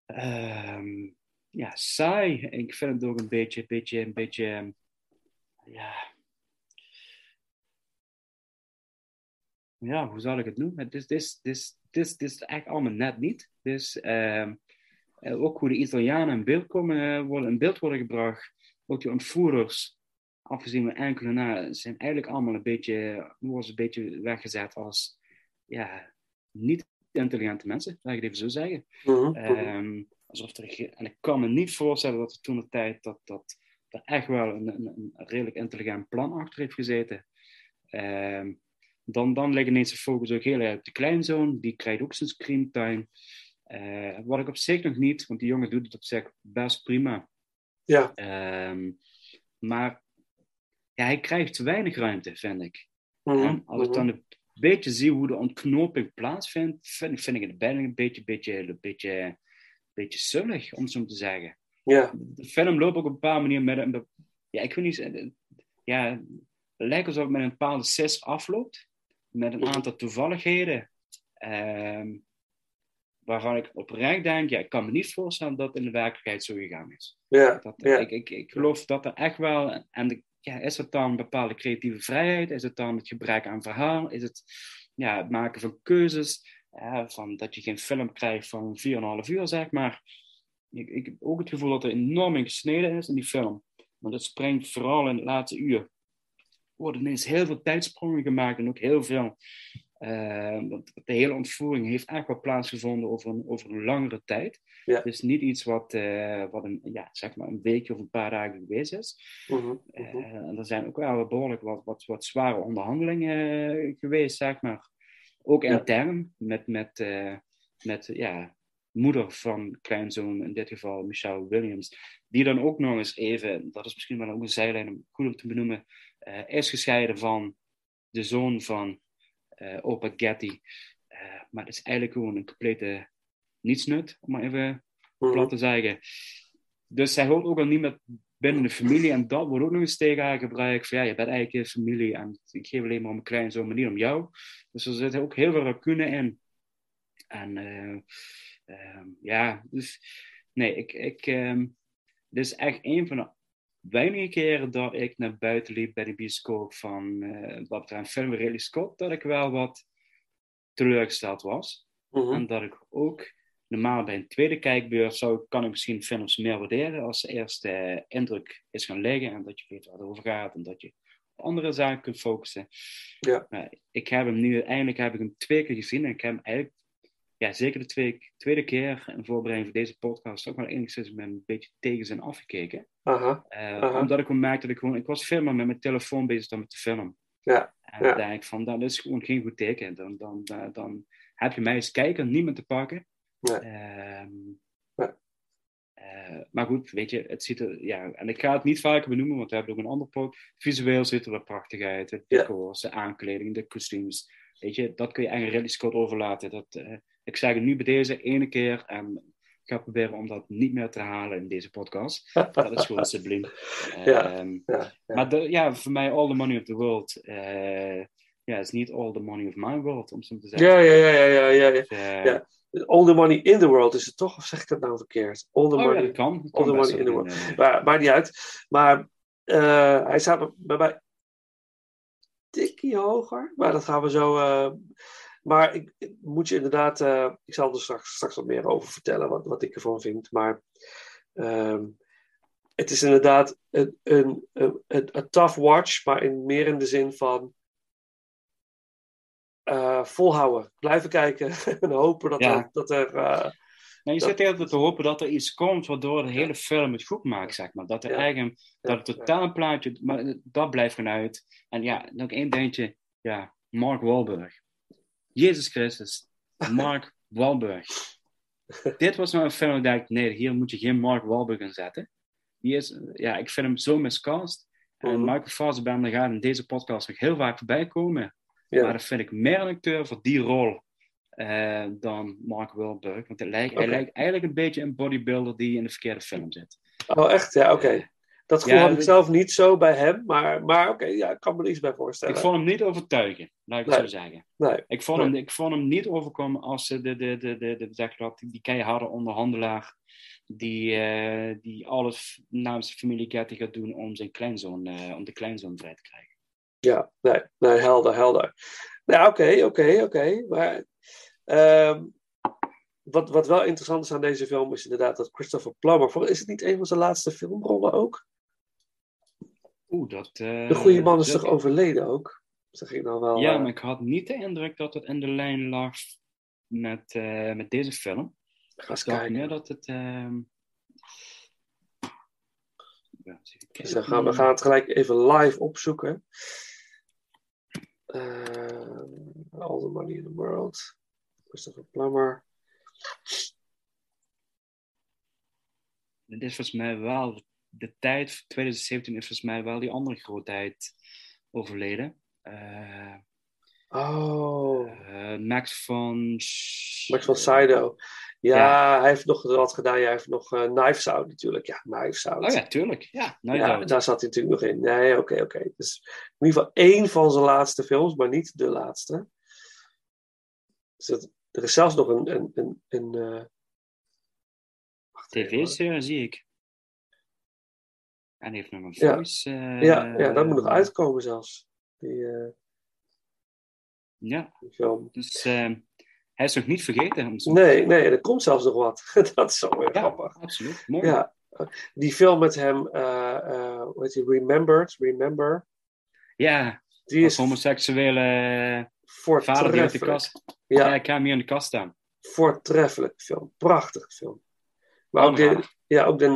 ehm, ja, saai. En ik vind het ook een beetje, beetje, een beetje, ehm, ja. Ja, hoe zal ik het noemen? Het is, is, het is, het is, eigenlijk allemaal net niet. Dus ehm, eh, ook hoe de Italianen in beeld, komen, eh, worden, in beeld worden gebracht. Ook die ontvoerders, afgezien van enkele na, zijn eigenlijk allemaal een beetje, worden ze een beetje weggezet als ja, niet intelligente mensen, laat ik het even zo zeggen. Mhm. Ehm, alsof er, en ik kan me niet voorstellen dat er toen de tijd dat, dat er echt wel een, een, een redelijk intelligent plan achter heeft gezeten. Ehm, dan, dan ligt ineens de focus ook heel erg op de kleinzoon. Die krijgt ook zijn screentime. Eh, wat ik op zich nog niet, want die jongen doet het op zich best prima. Ja. Ehm, maar ja, hij krijgt te weinig ruimte, vind ik. Mhm, als ik dan een beetje zie hoe de ontknoping plaatsvindt, vind, vind ik het bijna een beetje, beetje, een beetje, beetje zullig, om het zo te zeggen. Ja. De film loopt ook op een bepaalde manier met een... Ja, ik weet niet... eh, Ja, het lijkt alsof het met een bepaalde sis afloopt. Met een aantal toevalligheden. ehm, waarvan ik oprecht denk, ja, ik kan me niet voorstellen dat het in de werkelijkheid zo gegaan is. Ja. Dat, Ja. ik, ik, ik geloof dat er echt wel. En de, ja, is het dan een bepaalde creatieve vrijheid? Is het dan het gebrek aan verhaal? Is het ja, het maken van keuzes? Van dat je geen film krijgt van 4,5 uur, zeg maar. Ik, ik heb ook het gevoel dat er enorm in gesneden is in die film. Want het springt vooral in het laatste uur. Er worden ineens heel veel tijdsprongen gemaakt en ook heel veel. eh, want de hele ontvoering heeft echt wel plaatsgevonden over een, over een langere tijd. Ja. Het is niet iets wat, eh, wat een, ja, zeg maar een weekje of een paar dagen geweest is. Mhm, mhm. Eh, en er zijn ook wel behoorlijk wat, wat, wat zware onderhandelingen geweest, zeg maar. Ook intern, met, met, eh, met ja, moeder van kleinzoon, in dit geval Michelle Williams, die dan ook nog eens even, dat is misschien wel ook een zijlijn om goed om te benoemen, eh, is gescheiden van de zoon van eh opa Getty. Maar het is eigenlijk gewoon een complete nietsnut, om maar even Mhm. plat te zeggen. Dus zij hoort ook al niet meer binnen de familie. En dat wordt ook nog eens tegen haar gebruikt. Van ja, je bent eigenlijk je familie. En ik geef alleen maar om mijn kleinzoon, maar niet om jou. Dus er zitten ook heel veel racune in. En eh, ehm, ja, dus nee, ik, ik, ehm, dit is echt een van de weinige keren dat ik naar buiten liep bij de bioscoop van eh wat betreft film Ridley Scott, dat ik wel wat teleurgesteld was. Mhm. En dat ik ook normaal bij een tweede kijkbeurt zou, kan ik misschien films meer waarderen als de eerste indruk is gaan liggen en dat je weet waar het over gaat en dat je op andere zaken kunt focussen. Ja. Maar ik heb hem nu, eindelijk heb ik hem twee keer gezien en ik heb hem eigenlijk, ja, zeker de twee, tweede keer in voorbereiding voor deze podcast ook wel enigszins met een beetje tegenzin afgekeken. Aha. Eh, Aha. Omdat ik merkte dat ik gewoon, ik was veel meer met mijn telefoon bezig dan met de film. Ja, En ja. dan denk ik van, dat is gewoon geen goed teken. Dan, dan, dan, dan heb je mij als kijker niet meer te pakken. Nee. Ehm, Ja. eh, maar goed, weet je, het ziet er, ja, en ik ga het niet vaker benoemen, want we hebben ook een ander pot. Visueel ziet er wel prachtig uit, de Ja. decors, de aankleding, de kostuums. Weet je, dat kun je eigenlijk Ridley Scott overlaten. Dat, eh, ik zeg het nu bij deze ene keer en ik ga proberen om dat niet meer te halen in deze podcast. Dat is gewoon subliem. Ja. Ehm, Ja, ja. maar de, ja, voor mij all the money of the world. eh, ja, is niet all the money of my world, om het zo te zeggen. Ja, ja, ja, ja, ja, ja, ja. Ja. All the money in the world is het toch? Of zeg ik dat nou verkeerd? All the Oh ja, money. dat kan. Dat all the money in the world. Maar, maakt niet uit. Maar eh, hij staat bij mij tikkie hoger. Maar dat gaan we zo. eh, maar ik, ik moet je inderdaad. eh, ik zal er straks, straks wat meer over vertellen. Wat, wat ik ervan vind. Maar. ehm, het is inderdaad een, een, een, een, een tough watch. Maar in, meer in de zin van. Eh, volhouden. Blijven kijken. en hopen dat Ja. er. Dat er eh, Nee, je zit heel tijd te hopen dat er iets komt waardoor de hele film het goed maakt, zeg maar. Dat er Ja. eigen, dat het totaalplaatje, maar dat blijft gewoon uit. En ja, nog één dingetje. Ja, Mark Wahlberg. Jezus Christus. Mark Wahlberg. Dit was nou een film dat ik, nee, hier moet je geen Mark Wahlberg in zetten. Die is, ja, ik vind hem zo miscast. En Mhm. Michael Fassbender gaat in deze podcast nog heel vaak voorbij komen. Ja. Maar dat vind ik meer een acteur voor die rol eh, dan Mark Wahlberg. Want hij lijkt, hij lijkt eigenlijk een beetje een bodybuilder die in de verkeerde film zit. Oh, echt? Ja, oké. Dat gevoel Ja, had ik zelf niet zo bij hem, maar, maar oké, ja, ik kan me er iets bij voorstellen. Ik vond hem niet overtuigen, laat ik het zo zeggen. Nee, Ik vond, hem, ik vond hem niet overkomen als eh, de, de, de, de, de, zeg dat, die, keiharde onderhandelaar die, eh, die alles namens de familie Getty gaat doen om, zijn kleinzoon, om de kleinzoon vrij te krijgen. Ja, nee, nee, helder, helder. Nou, oké, oké, oké. Maar ehm, wat, wat wel interessant is aan deze film is inderdaad dat Christopher Plummer, voor- is het niet een van zijn laatste filmrollen ook? Oeh, dat... eh, De goede man is dat- toch overleden ook? Zeg ik dan wel. Ja, eh, maar ik had niet de indruk dat het in de lijn lag met, eh, met deze film. ga eens Ik dacht meer dat het... ehm, Dus gaan we gaan het gelijk even live opzoeken. Eh, all the money in the world. Christopher Plummer. Dit is volgens mij wel de tijd, 2017 is volgens mij wel die andere grootheid overleden. Eh, Oh, eh, Max van... Max van. Ja, Ja. hij heeft nog wat gedaan. Ja, hij heeft nog eh Knives Out natuurlijk. Ja, Knives Out. Oh ja, tuurlijk. Ja, Ja, ja, daar zat hij natuurlijk nog in. Nee, oké, oké. Dus in ieder geval één van zijn laatste films, maar niet de laatste. Dus er is zelfs nog een... een, een, een eh. TV-serie zie ik. En hij heeft nog een Ja. voice. eh, Ja, ja, dat moet nog uitkomen zelfs. Die, Ja, die film. dus eh, hij is nog niet vergeten. om zo- Nee, nee, er komt zelfs nog wat. dat is zo weer Ja, grappig. absoluut. Mooi. Ja, die film met hem, eh eh hoe heet die, Remembered, Remember. Ja, Die is homoseksuele vader die uit de voortreffelijk. kast... Ja, Ja, ik heb hem hier in de kast staan. voortreffelijke film. Prachtige film. Maar ook de, ja, ook de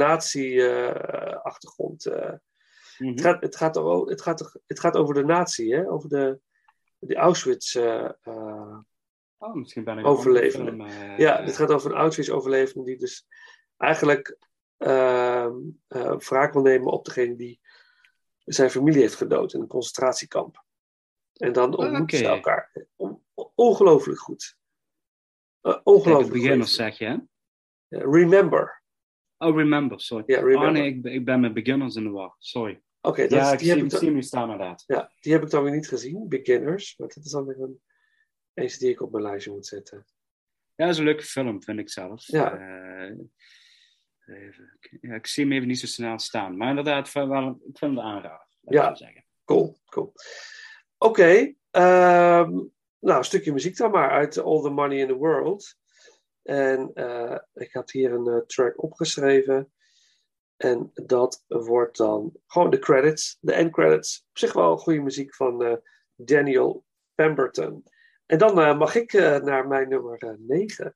nazi-achtergrond. Mhm. het, gaat, het, gaat, o- het, gaat, het gaat over de nazi, hè? over de, de Auschwitz. eh, eh, Oh, misschien ben ik Overlevende. eh, ja, dit gaat over een Auschwitz-overlevende die dus eigenlijk eh, wraak wil nemen op degene die zijn familie heeft gedood in een concentratiekamp. En dan ontmoeten ze elkaar. On- ongelooflijk goed. Uh, Kijk, ongelooflijk beginners goed. zeg je, hè? Remember. Oh, remember, sorry. Ja, remember. Oh nee, ik, ben- ik ben met beginners in de war. Sorry. Oké, ja, is- ik die, zie, heb ik dan, staan inderdaad. ja, die heb ik dan weer niet gezien. Beginners. Maar dat is dan weer een, eens die ik op mijn lijstje moet zetten. Ja, dat is een leuke film, vind ik zelf. Ja. Eh, even, ja, ik zie hem even niet zo snel staan. Maar inderdaad, wel, ik vind het laat ik Ja. zeggen. Cool, cool. Oké, ehm, nou een stukje muziek dan maar uit All the Money in the World. En eh, ik had hier een eh, track opgeschreven. En dat wordt dan gewoon de credits, de end credits. Op zich wel goede muziek van Daniel Pemberton. En dan eh, mag ik eh, naar mijn nummer 9.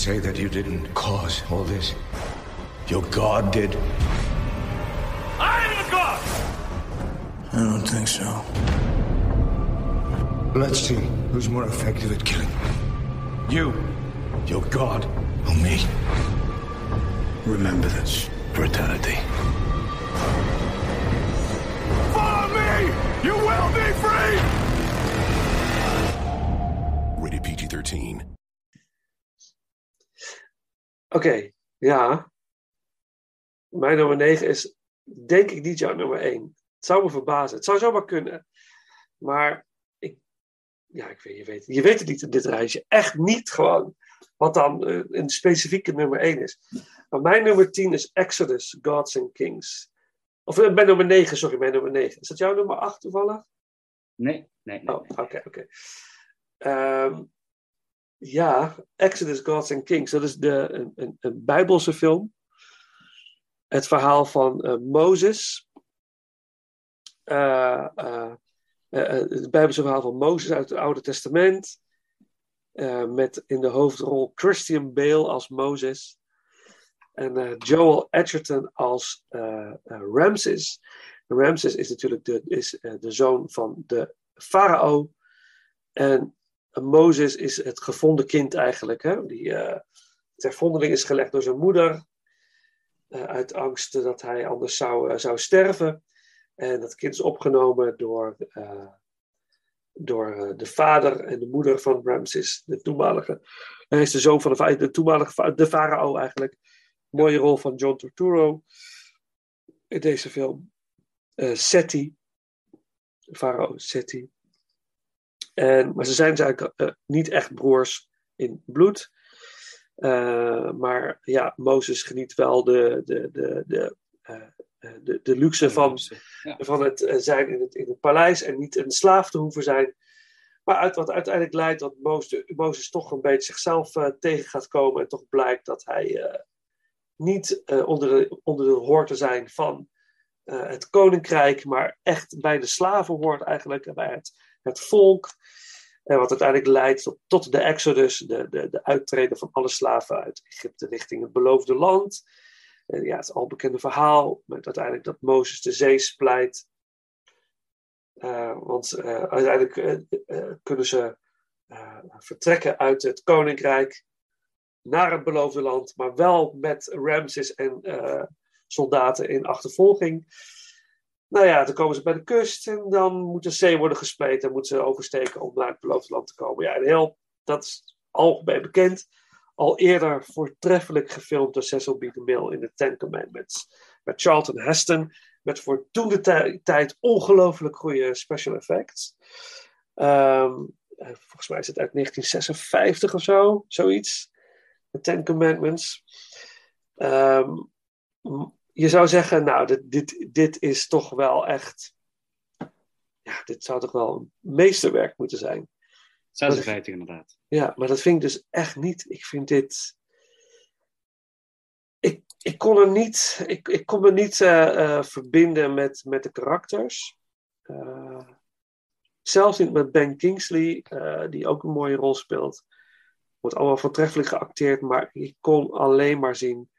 Say that you didn't cause all this. Your God did. I am the god! I don't think so. Let's see who's more effective at killing. You, your God, or me. Remember this for eternity. Oké, ja. Mijn nummer 9 is denk ik niet jouw nummer 1. Het zou me verbazen. Het zou zomaar kunnen. Maar ik, ja, ik weet, je, weet, je weet het niet in dit reisje. Echt niet gewoon. Wat dan eh, een specifieke nummer 1 is. Maar mijn nummer 10 is Exodus, Gods and Kings. Of eh, mijn nummer 9, sorry, mijn nummer 9. Is dat jouw nummer 8 toevallig? Nee, nee, nee. Oh, oké, oké. Ehm, ja, Exodus, Gods and Kings. Dat is de, een, een, een Bijbelse film. Het verhaal van eh, Mozes. Eh, eh, het Bijbelse verhaal van Mozes uit het Oude Testament. Met in de hoofdrol Christian Bale als Mozes. En Joel Edgerton als Ramses. Ramses is natuurlijk de, is, de zoon van de farao. En Mozes is het gevonden kind eigenlijk. Hè? Die eh, ter vondeling is gelegd door zijn moeder. eh, uit angst dat hij anders zou, eh, zou sterven. En dat kind is opgenomen door, eh, door eh, de vader en de moeder van Ramses, de toenmalige. Hij is de zoon van de, de toenmalige de farao eigenlijk. Mooie rol van John Turturro in deze film. Eh, Seti, farao Seti. En, maar ze zijn dus eigenlijk eh, niet echt broers in bloed. Eh, maar ja, Mozes geniet wel de, de, de, de, eh, de, de luxe van, Ja. van het zijn in het, in het paleis en niet een slaaf te hoeven zijn. Maar uit, wat uiteindelijk leidt dat Mozes, Mozes toch een beetje zichzelf tegen gaat komen. En toch blijkt dat hij niet onder, de, onder de hoort te zijn van het koninkrijk, maar echt bij de slaven hoort eigenlijk, en bij het, het volk. En wat uiteindelijk leidt tot, de Exodus, de, de, de uittreden van alle slaven uit Egypte richting het beloofde land. En ja, het al bekende verhaal met uiteindelijk dat Mozes de zee splijt. Eh, want eh, uiteindelijk eh, eh, kunnen ze eh, vertrekken uit het koninkrijk naar het beloofde land, maar wel met Ramses en eh, soldaten in achtervolging. Nou ja, dan komen ze bij de kust en dan moet de zee worden gespleten en moeten ze oversteken om naar het beloofde land te komen. Ja, heel, dat is algemeen bekend. Al eerder voortreffelijk gefilmd door Cecil B. DeMille in The Ten Commandments. Met Charlton Heston, met voor toen de tij- tijd ongelooflijk goede special effects. Ehm, eh, volgens mij is het uit 1956 of zo, zoiets. The Ten Commandments. Ehm, m- je zou zeggen, nou, dit, dit, dit is toch wel echt. Ja, dit zou toch wel een meesterwerk moeten zijn. 56 inderdaad. Ja, maar dat vind ik dus echt niet. Ik vind dit. Ik, ik kon er niet. Ik, ik kon me niet eh, eh, verbinden met, met de karakters. Eh, zelfs niet met Ben Kingsley, die ook een mooie rol speelt. Wordt allemaal voortreffelijk geacteerd, maar ik kon alleen maar zien.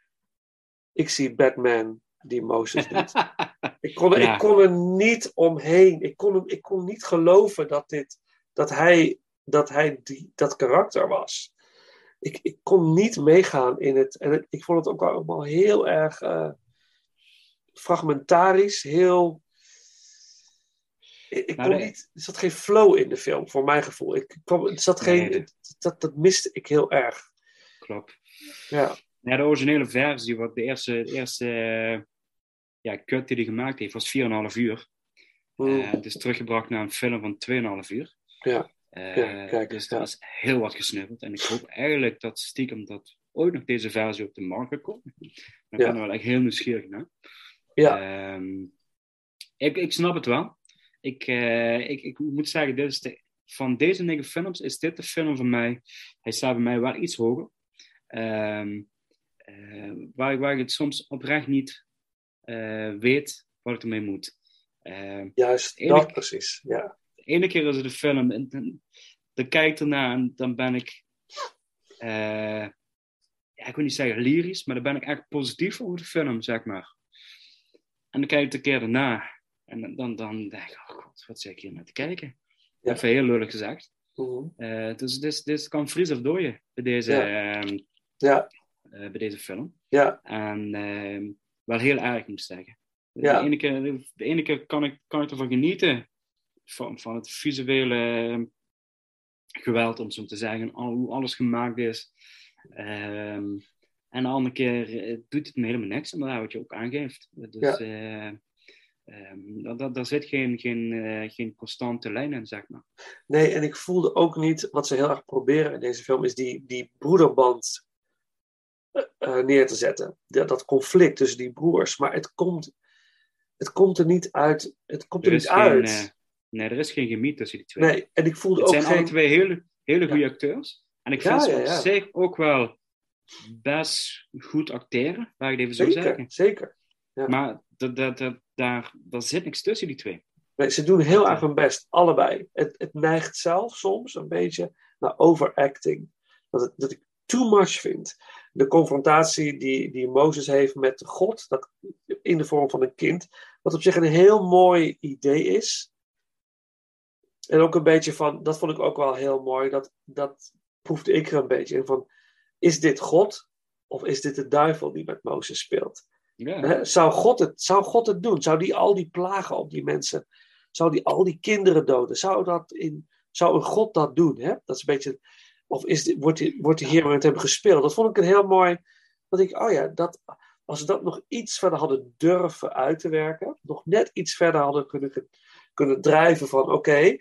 Ik zie Batman die Moses doet. ik, kon, er- Ja. ik kon er niet omheen. Ik kon, ik kon niet geloven dat, dit, dat hij, dat, hij die, dat karakter was. Ik, ik kon niet meegaan in het. En het- ik vond het ook allemaal heel erg eh, fragmentarisch. Heel. Ik, ik Nou, kon niet, er zat geen flow in de film, voor mijn gevoel. Ik, kwam, er zat geen, Nee, dat, dat miste ik heel erg. Klopt. Ja. Ja, de originele versie, wat de eerste, de eerste eh, ja, cut die hij gemaakt heeft, was 4,5 uur. Mm. Eh, het is teruggebracht naar een film van 2,5 uur. Ja. Eh, Ja, kijk, dus ja. er is heel wat gesnuffeld. En ik hoop eigenlijk dat stiekem dat ooit nog deze versie op de markt komen. Daar Ja. ben ik wel echt heel nieuwsgierig naar. Ja. Ehm, ik, ik snap het wel. Ik, ik, ik moet zeggen, dit is de, van deze negen films is dit de film van mij. Hij staat bij mij wel iets hoger. Ehm, eh, waar, ik- waar ik het soms oprecht niet eh, weet wat ik ermee moet. Ehm, Juist, de ene- dat precies. Ja. de ene keer is het een film en dan, dan kijk ik ernaar en dan ben ik eh, ja, ik wil niet zeggen lyrisch, maar dan ben ik echt positief over de film, zeg maar. En dan kijk ik de keer daarna. En dan, dan, dan denk ik, oh god, wat zit ik hier naar te kijken? Ja. Even heel lullig gezegd. Mhm. Eh, dus dit, dit kan vriezen of dooien bij deze, Ja. ehm, Ja, eh, bij deze film. ja, En ehm, wel heel erg, moet ik zeggen. Ja. De, ene keer, de ene keer kan ik, kan ik ervan genieten. Van, van het visuele ehm, geweld, om zo te zeggen. Al, hoe alles gemaakt is. Ehm, en de andere keer eh, doet het me helemaal niks. Inderdaad, wat je ook aangeeft. Dus Ja. eh, dat, daar zit geen, geen, eh, geen constante lijn in, zeg maar. Nee, en ik voelde ook niet, wat ze heel erg proberen in deze film, is die, die broederband eh, neer te zetten. Dat, dat conflict tussen die broers. Maar het komt, het komt er niet uit. Het komt er, Er niet is geen, uit. eh, nee, er is geen gemiet tussen die twee. nee, en ik voelde Het ook zijn alle geen... twee hele, hele Ja. goede acteurs. En ik Ja, vind ze op ja. zich ook wel best goed acteren, laat ik het even zo Zeker, zeggen. zeker. Maar dat, dat, dat, daar, daar zit niks tussen die twee. Nee, ze doen heel erg hun best, allebei. Het, het neigt zelf soms een beetje naar overacting. Dat, het, dat ik too much vind. De confrontatie die, die Mozes heeft met God, dat, in de vorm van een kind, wat op zich een heel mooi idee is. En ook een beetje van, dat vond ik ook wel heel mooi, dat, dat proefde ik er een beetje in van, is dit God of is dit de duivel die met Mozes speelt? Ja, Zou, God het, zou God het doen? Zou die al die plagen op die mensen, zou die al die kinderen doden? Zou, dat in, zou een God dat doen? Hè? Dat is een beetje, of is dit, wordt, die, wordt die hier met hem gespeeld? Dat vond ik een heel mooi, dat ik, oh ja, dat, als ze dat nog iets verder hadden durven uit te werken, nog net iets verder hadden kunnen, kunnen drijven van, oké,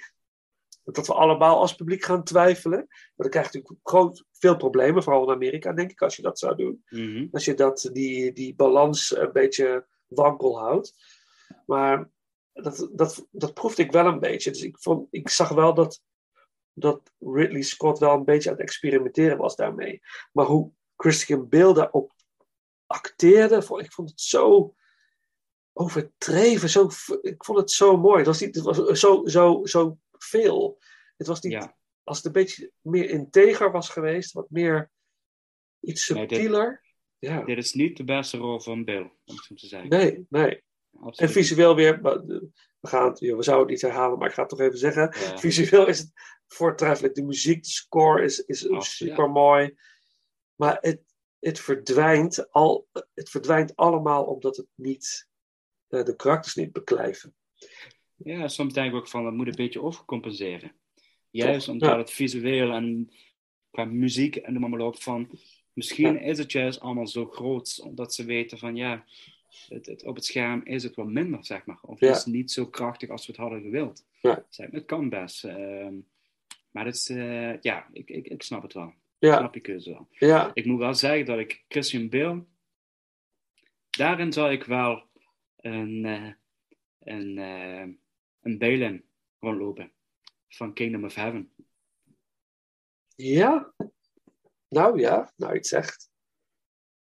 dat we allemaal als publiek gaan twijfelen. Maar dan krijg je natuurlijk groot, veel problemen, vooral in Amerika, denk ik, als je dat zou doen. Mhm. Als je dat, die, die balans een beetje wankel houdt. Maar dat, dat, dat proefde ik wel een beetje. Dus ik, vond, ik zag wel dat, dat Ridley Scott wel een beetje aan het experimenteren was daarmee. Maar hoe Christian Bale daarop acteerde, vond, ik vond het zo overdreven. Zo, ik vond het zo mooi. Het was, niet, het was zo, zo, zo veel. Het was niet, Ja. als het een beetje meer integer was geweest, wat meer iets Nee, dit- subtieler. ja. Dit is niet de beste rol van Bill, om het zo te zeggen. Nee, nee. En visueel weer, eh, we, gaan het, we zouden het niet herhalen, maar ik ga het toch even zeggen. Ja. Visueel is het voortreffelijk. De muziek, de score is, is Absoluut. super mooi. Maar het, het, verdwijnt al, het verdwijnt allemaal omdat het niet, eh, de karakters niet beklijven. Ja, soms denk ik ook van, dat moet een beetje overcompenseren. Juist omdat Ja. het visueel en qua muziek en noem maar op van, misschien is het juist allemaal zo groot, omdat ze weten van, ja, het, het, op het scherm is het wat minder, zeg maar. Of Ja. het is niet zo krachtig als we het hadden gewild. Ja. Zeg, het kan best. ehm, maar het is, eh, ja, ik, ik, ik snap het wel. Ik Ja, snap je keuze wel. ja, Ik moet wel zeggen dat ik Christian Bale, daarin zou ik wel een, eh een, eh een Bale in rondlopen. Van Kingdom of Heaven. ja. Nou ja, nou iets zegt.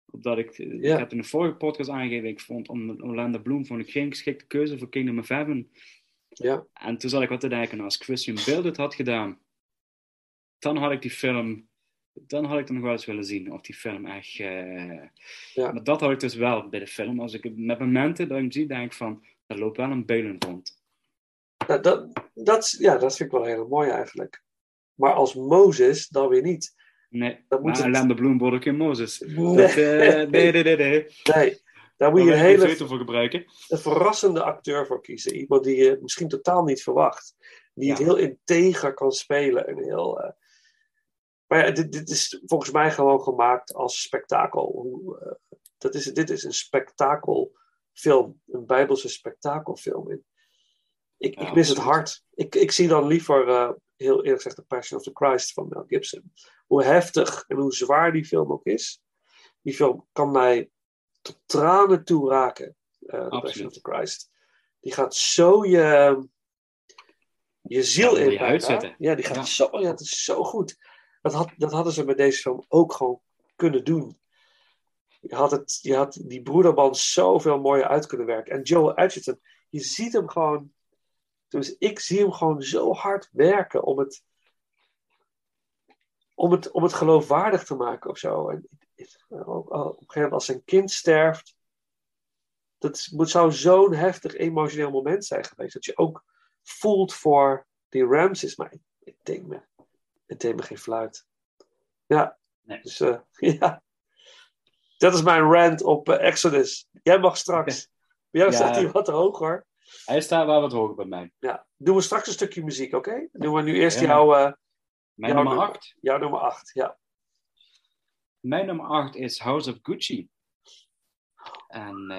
Omdat ik, Ja. ik heb in de vorige podcast aangegeven, ik vond Orlando Bloom vond ik geen geschikte keuze voor Kingdom of Heaven. Ja, En toen zat ik wat te denken, als Christian Bale dit had gedaan, dan had ik die film, dan had ik er nog wel eens willen zien of die film echt... eh, Ja. Maar dat had ik dus wel bij de film. Als ik met momenten dat ik zie, denk ik van, er loopt wel een Bale in rond. Nou, dat, ja, dat vind ik wel heel mooi eigenlijk. Maar als Mozes dan weer niet. Nee, Dat moet maar het- wordt ook geen Mozes. Nee. Dat, eh, nee, nee, nee, nee. Nee, daar moet je een hele voor gebruiken. een verrassende acteur voor kiezen. Iemand die je misschien totaal niet verwacht. Die het heel integer kan spelen. En heel, eh, Maar ja, dit, dit is volgens mij gewoon gemaakt als spektakel. Eh, dat is, dit is een spektakelfilm. Een bijbelse spektakelfilm. Ik, Ja, ik mis het hard. Ik, ik zie dan liever, eh, heel eerlijk gezegd, The Passion of the Christ van Mel Gibson. Hoe heftig en hoe zwaar die film ook is. Die film kan mij tot tranen toe raken. eh The Passion of the Christ. Die gaat zo je, je ziel Ja, in. je uitzetten. Ja, die gaat Ja. zo, ja, het is zo goed. Dat, had, hadden ze met deze film ook gewoon kunnen doen. Je had, het, je had die broederband zoveel mooier uit kunnen werken. En Joel Edgerton, je ziet hem gewoon. Dus ik zie hem gewoon zo hard werken om het. om, het, om het geloofwaardig te maken of zo. En, ook al- op een gegeven moment als zijn kind sterft, dat moet, zou zo'n heftig emotioneel moment zijn geweest. Dat je ook voelt voor die Ramses. Maar ik, ik denk me, het deed me geen fluit. Ja, Nee. dus eh, ja. Dat is mijn rant op eh, Exodus. Jij mag straks. Bij jou Ja. staat hij wat hoger. Hij staat wel wat hoger bij mij. Ja. Doen we straks een stukje muziek, oké? Doen we nu eerst Ja. jouw, eh, Mijn jouw nummer 8. Jouw nummer 8, ja. Mijn nummer 8 is House of Gucci. En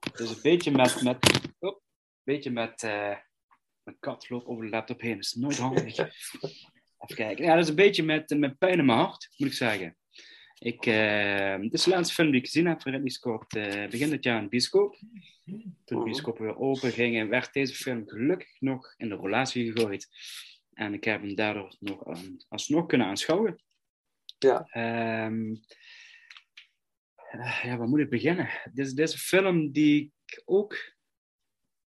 het is een beetje met. met oh, een beetje met. mijn kat loopt over de laptop heen. Dat is nooit handig. Even kijken. Ja, dat is een beetje met, met pijn in mijn hart, moet ik zeggen. Ik, eh, dit is de laatste film die ik gezien heb van Ridley Scott eh, begin dit jaar in de bioscoop. Toen de bioscopen weer open gingen, werd deze film gelukkig nog in de relatie gegooid. En ik heb hem daardoor nog eh, alsnog kunnen aanschouwen. Ja. Ehm, eh, ja, waar moet ik beginnen? Dit is, dit is een film die ik ook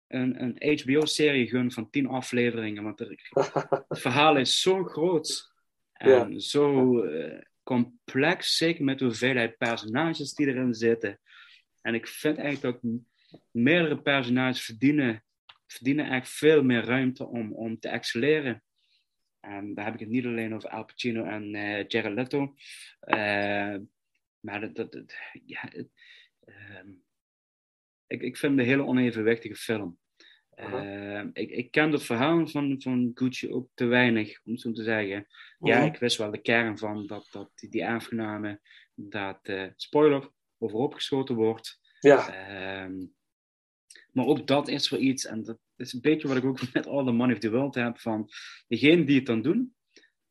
een, een HBO-serie gun van tien afleveringen. Want er, het verhaal is zo groot en Ja. zo eh, complex, zeker met de hoeveelheid personages die erin zitten. En ik vind eigenlijk dat meerdere personages verdienen, verdienen eigenlijk veel meer ruimte om, om te excelleren. En daar heb ik het niet alleen over Al Pacino en eh Jared Leto. Eh, maar dat, dat, dat- ja, het, ehm, ik, ik vind een hele onevenwichtige film. Uh-huh. Eh, ik, ik ken het verhaal van, van Gucci ook te weinig, om het zo te zeggen. Ja, ik wist wel de kern van dat, dat die, die aangename, dat, eh, spoiler, overhoop geschoten wordt. Ja, Ehm, maar ook dat is wel iets, en dat is een beetje wat ik ook met All the Money of the World heb, van degenen die het dan doen,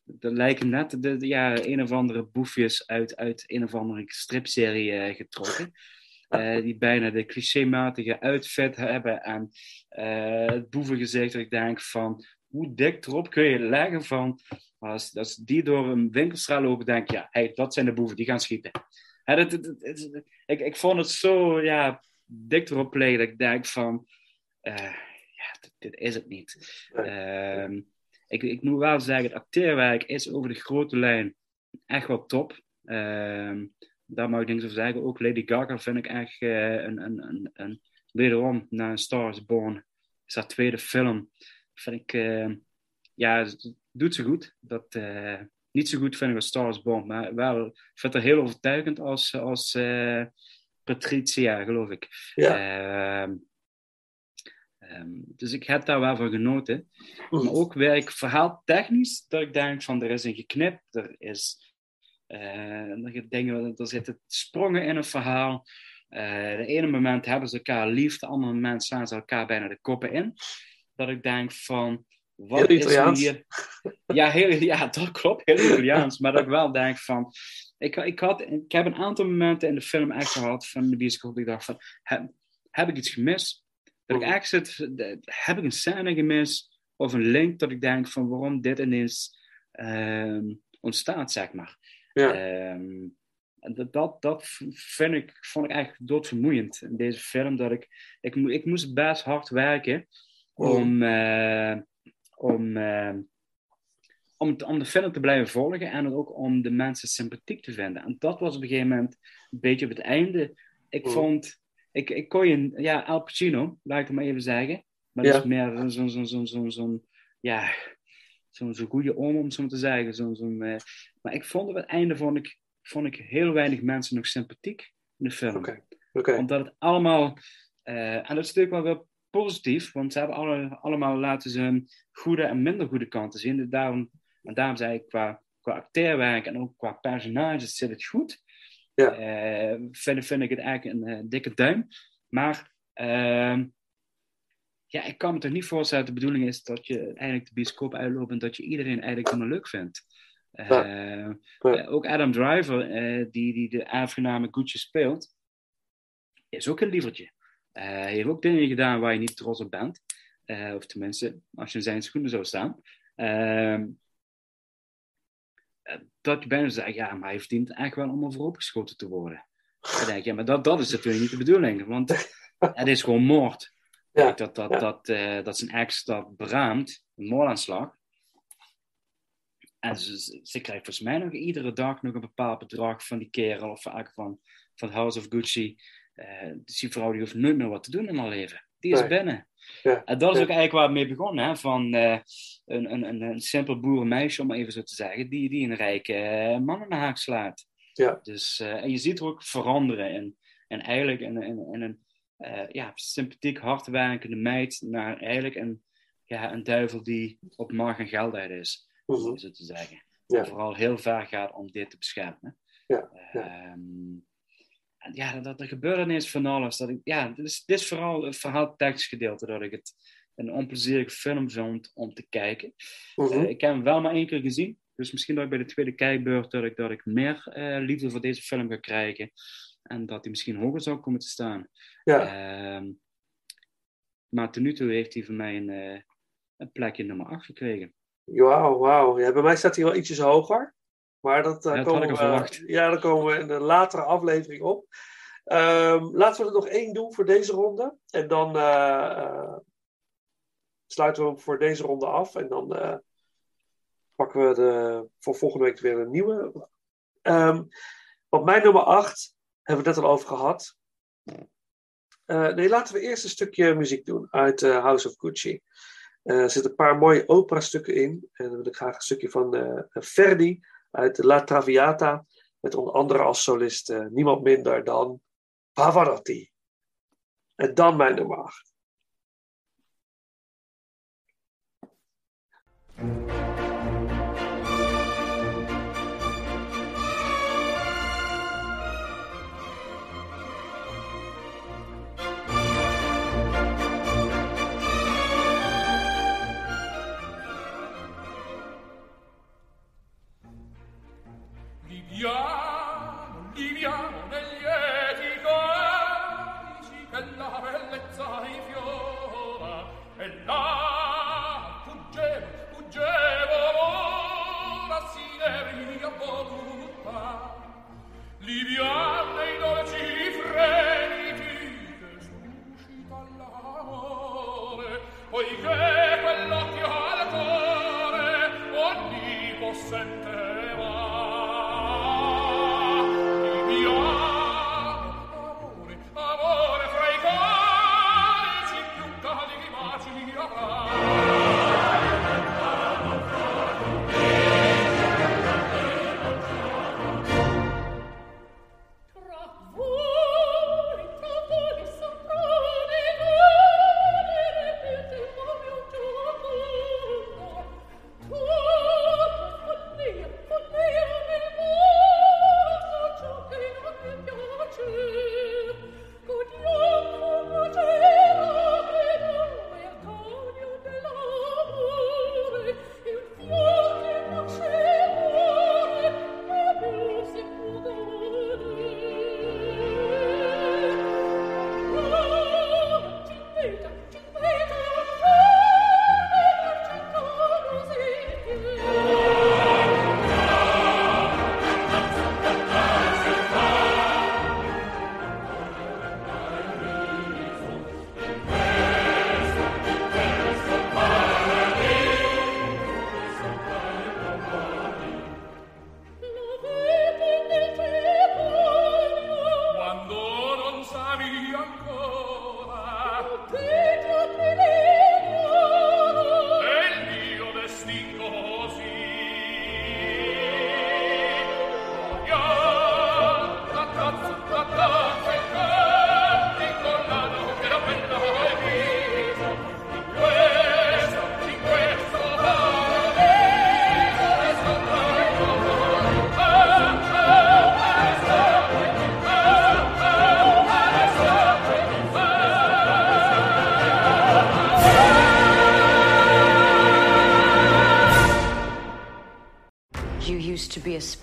dat lijken net de, de- ja, een of andere boefjes uit, uit een of andere stripserie eh, getrokken. Eh, die bijna de clichématige outfit hebben en eh, het boevengezicht. Dat ik denk van, hoe dik erop kun je leggen van, als, als die door een winkelstraat lopen, denk je, ja, hey, dat zijn de boeven, die gaan schieten. Hè, dat, dat- dat- dat- ik, ik vond het zo ja, dik erop liggen dat ik denk van, eh, ja, dit, dit is het niet. Ehm, ik, ik moet wel zeggen, het acteerwerk is over de grote lijn echt wel top. Daar mag ik niks over zeggen. Ook Lady Gaga vind ik echt eh, een, een, een, een, wederom na een Star is Born, is haar tweede film, vind ik, eh, ja, het doet ze goed. Dat, eh, niet zo goed vind ik als Star is Born, maar wel, ik vind haar heel overtuigend als, als Patricia, geloof ik. ja. Ehm, ehm, dus ik heb daar wel van genoten. Maar ook werk verhaaltechnisch, dat ik denk van er is een geknip, er is eh, er, dingen, er zitten sprongen in een verhaal. Eh de ene moment hebben ze elkaar lief, de andere moment slaan ze elkaar bijna de koppen in. Dat ik denk van, wat Heel is er hier? Ja, heel, ja, dat klopt, heel Italiaans. maar dat ik wel denk van, ik, ik, had, ik heb een aantal momenten in de film echt gehad van de bioscoop. Dat ik dacht van, heb, heb ik iets gemist? Dat ik echt zit, heb ik een scène gemist? Of een link dat ik denk van waarom dit ineens ehm, ontstaat, zeg maar. Ja. Ehm, dat, dat, dat vind ik, vond ik eigenlijk doodvermoeiend in deze film. Dat ik, ik, ik moest best hard werken om, eh, om, eh, om, om de film te blijven volgen en ook om de mensen sympathiek te vinden. En dat was op een gegeven moment een beetje op het einde. Ik vond, ik, ik kon je, ja, Al Pacino, laat ik het maar even zeggen. Maar Ja. dat is meer zo'n, zo'n, zo'n, zo'n, zo'n, zo'n, ja, zo'n zo'n goede oom, om zo te zeggen. Zo'n, zo'n, eh, maar ik vond op het einde, vond ik, vond ik heel weinig mensen nog sympathiek in de film. Oké, oké. Omdat het allemaal, eh, en dat is natuurlijk wel weer positief, want ze hebben alle, allemaal laten ze hun goede en minder goede kanten zien. Dus daarom, en daarom zei ik, qua, qua acteerwerk en ook qua personages zit het goed. Ja. Eh, vind, vind ik het eigenlijk een dikke duim. Maar ehm, ja, ik kan me toch niet voorstellen dat de bedoeling is dat je eigenlijk de bioscoop uitloopt en dat je iedereen eigenlijk helemaal leuk vindt. Eh, Ja. eh, ook Adam Driver, eh, die, die de aangename Gucci speelt, is ook een lievertje. Hij heeft ook dingen gedaan waar je niet trots op bent. Of tenminste, als je in zijn schoenen zou staan. Ehm, eh, dat je bijna zegt, ja, maar hij verdient eigenlijk wel om vooropgeschoten te worden. Dan denk ik, ja, maar dat, dat is natuurlijk niet de bedoeling. Want het is gewoon moord. Ja, Kijk, dat, dat, ja. dat, eh, dat zijn ex dat beraamt, een moordaanslag. En ze, ze krijgt volgens mij nog iedere dag nog een bepaald bedrag van die kerel of eigenlijk van, van House of Gucci. Uh, dus die vrouw die hoeft nooit meer wat te doen in haar leven. Die is Nee. binnen. Ja. En dat is ook eigenlijk waar het mee begon. Hè? Van eh, een, een, een, een simpel boerenmeisje, om maar even zo te zeggen, die, die een rijke man in de haak slaat. Ja. Dus, en je ziet er ook veranderen. En, en eigenlijk een, een, een, een eh, ja, sympathiek, hardwerkende meid naar eigenlijk een, ja, een duivel die op macht en geld uit is, om zo te zeggen. Ja. En vooral heel ver gaat om dit te beschermen. Ja, Ehm, en ja, dat, er gebeurt ineens van alles. Dat ik, ja, dit is, dit is vooral het verhaaltekstgedeelte dat ik het een onplezierige film vond om te kijken. Mhm. Eh, ik heb hem wel maar één keer gezien. Dus misschien dat ik bij de tweede kijkbeurt dat ik, dat ik meer eh, liefde voor deze film ga krijgen. En dat hij misschien hoger zou komen te staan. Ja. Ehm, maar tot nu toe heeft hij voor mij een, eh, een plekje nummer 8 gekregen. Wauw, wauw. Ja, bij mij staat hij wel ietsjes hoger. Maar dat, eh, Ja, dat komen we. Ja, daar komen we in de latere aflevering op. Ehm, laten we er nog één doen voor deze ronde. En dan eh, sluiten we hem voor deze ronde af. En dan pakken we de, voor volgende week weer een nieuwe. Ehm want mijn nummer 8 hebben we het net al over gehad. Eh, nee, laten we eerst een stukje muziek doen uit eh, House of Gucci. Eh, er zitten een paar mooie opera-stukken in. En dan wil ik graag een stukje van Verdi uit La Traviata. Met onder andere als solist niemand minder dan Pavarotti. En dan mijn nummer 8.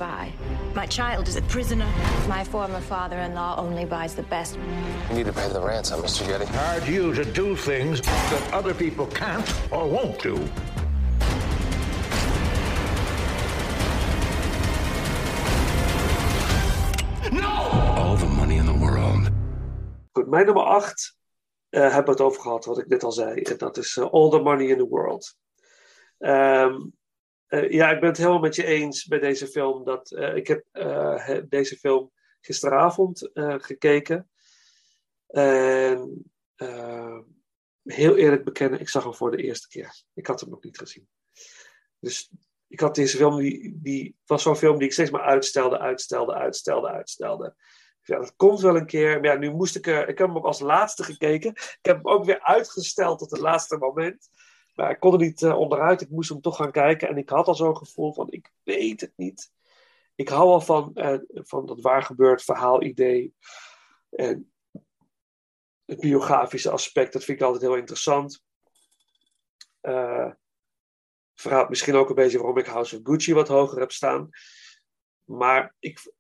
Spy. My child is a prisoner. My former father-in-law only buys the best. You need to pay the ransom, Mr. Getty. Hired you to do things that other people can't or won't do. All the money in the world. Goed, mijn nummer 8 hebben we het over gehad, wat ik net al zei. En dat is eh, All the Money in the World. Ehm, Eh, ja, ik ben het helemaal met je eens bij deze film. Dat, eh, ik heb eh, deze film gisteravond gekeken. En heel eerlijk bekennen, ik zag hem voor de eerste keer. Ik had hem nog niet gezien. Dus ik had deze film, die, die was zo'n film die ik steeds maar uitstelde, uitstelde, uitstelde, uitstelde. Ja, dat komt wel een keer. Maar ja, nu moest ik er. Ik heb hem ook als laatste gekeken. Ik heb hem ook weer uitgesteld tot het laatste moment. Maar ik kon er niet eh, onderuit. Ik moest hem toch gaan kijken. En ik had al zo'n gevoel van: ik weet het niet. Ik hou al van, eh, van dat waar gebeurd verhaalidee. En het biografische aspect, dat vind ik altijd heel interessant. Eh verraadt misschien ook een beetje waarom ik House of Gucci wat hoger heb staan. Maar ik,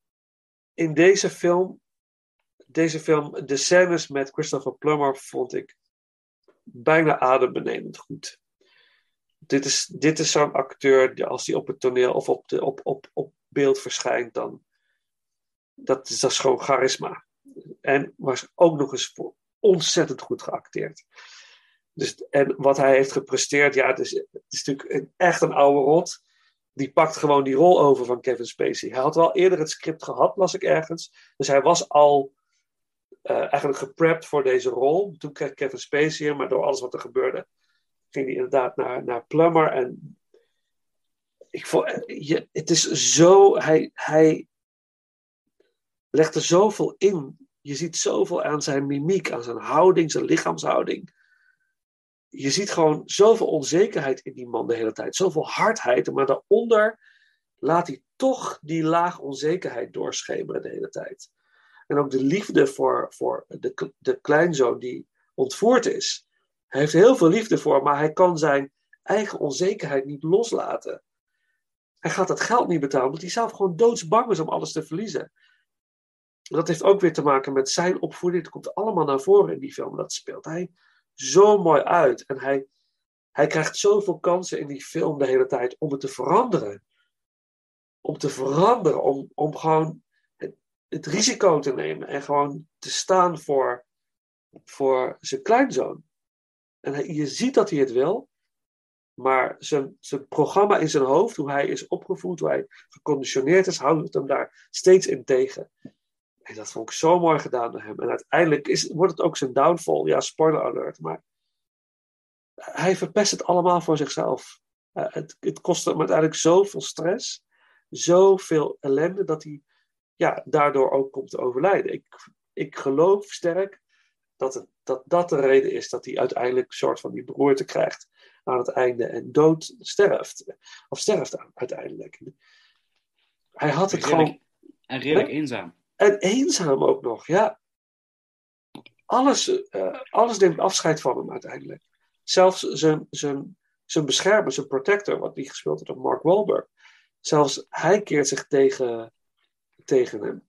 in deze film, deze film, de scènes met Christopher Plummer vond ik bijna adembenemend goed. Dit is, dit is zo'n acteur, als hij op het toneel of op, de, op, op, op beeld verschijnt, dan dat is, dat is gewoon charisma. En was ook nog eens ontzettend goed geacteerd. Dus, en wat hij heeft gepresteerd, ja, het is, het is natuurlijk echt een oude rot. Die pakt gewoon die rol over van Kevin Spacey. Hij had wel eerder het script gehad, las ik ergens. Dus hij was al eh, eigenlijk geprept voor deze rol. Toen kreeg Kevin Spacey hem, maar door alles wat er gebeurde, ging hij inderdaad naar, naar Plummer. En ik vond, je, het is zo, hij, hij legt er zoveel in. Je ziet zoveel aan zijn mimiek, aan zijn houding, zijn lichaamshouding. Je ziet gewoon zoveel onzekerheid in die man de hele tijd. Zoveel hardheid, maar daaronder laat hij toch die laag onzekerheid doorschemeren de hele tijd. En ook de liefde voor, voor de, de kleinzoon die ontvoerd is. Hij heeft heel veel liefde voor, maar hij kan zijn eigen onzekerheid niet loslaten. Hij gaat het geld niet betalen, omdat hij zelf gewoon doodsbang is om alles te verliezen. Dat heeft ook weer te maken met zijn opvoeding. Het komt allemaal naar voren in die film. Dat speelt hij zo mooi uit. En hij, hij krijgt zoveel kansen in die film de hele tijd om het te veranderen. Om te veranderen, om, om gewoon het, het risico te nemen en gewoon te staan voor, voor zijn kleinzoon. En je ziet dat hij het wil, maar zijn, zijn programma in zijn hoofd, hoe hij is opgevoed, hoe hij geconditioneerd is, houdt hem daar steeds in tegen. En dat vond ik zo mooi gedaan door hem. En uiteindelijk is, wordt het ook zijn downfall. Ja, spoiler alert. Maar hij verpest het allemaal voor zichzelf. Uh, het, het kost hem uiteindelijk zoveel stress. Zoveel ellende dat hij ja, daardoor ook komt te overlijden. Ik, ik geloof sterk dat, het, dat dat de reden is dat hij uiteindelijk een soort van die beroerte krijgt aan het einde en dood sterft. Of sterft uiteindelijk. Hij had het redelijk, gewoon. En redelijk eenzaam. En eenzaam ook nog, ja. Alles, uh, alles neemt afscheid van hem uiteindelijk. Zelfs zijn, zijn, zijn beschermer, zijn protector, wat die gespeeld heeft door Mark Wahlberg. Zelfs hij keert zich tegen, tegen hem.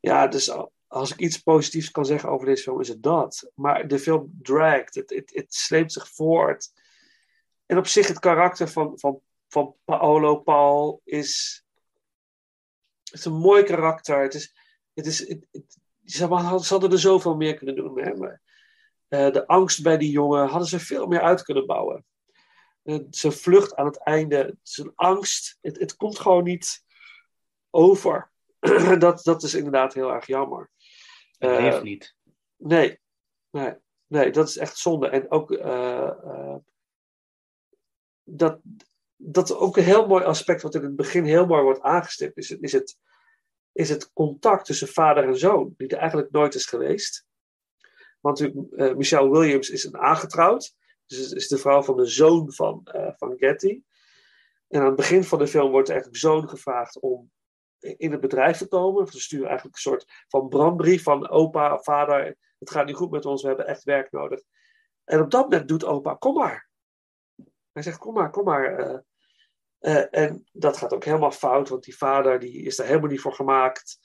Ja, dus als ik iets positiefs kan zeggen over deze film, is het dat. Maar de film dragt, het, het, het sleept zich voort. En op zich, het karakter van, van, van Paolo Paul is. Het is een mooi karakter. Het is, het is, het, ze hadden er zoveel meer kunnen doen. Hè? Maar, uh, de angst bij die jongen hadden ze veel meer uit kunnen bouwen. Uh, zijn vlucht aan het einde, zijn angst, het, het komt gewoon niet over. dat, dat is inderdaad heel erg jammer. Het uh, leeft niet. Nee, nee, nee, dat is echt zonde. En ook uh, dat, dat ook een heel mooi aspect, wat in het begin heel mooi wordt aangestipt, is, is, het, is het contact tussen vader en zoon, die er eigenlijk nooit is geweest. Want uh, Michelle Williams is een aangetrouwd, dus is de vrouw van de zoon van, uh, van Getty. En aan het begin van de film wordt eigenlijk zoon gevraagd om in het bedrijf te komen. Ze sturen eigenlijk een soort van brandbrief van opa, vader, het gaat niet goed met ons, we hebben echt werk nodig. En op dat moment doet opa, kom maar. Hij zegt, kom maar, kom maar. Uh, uh, en dat gaat ook helemaal fout, want die vader die is daar helemaal niet voor gemaakt.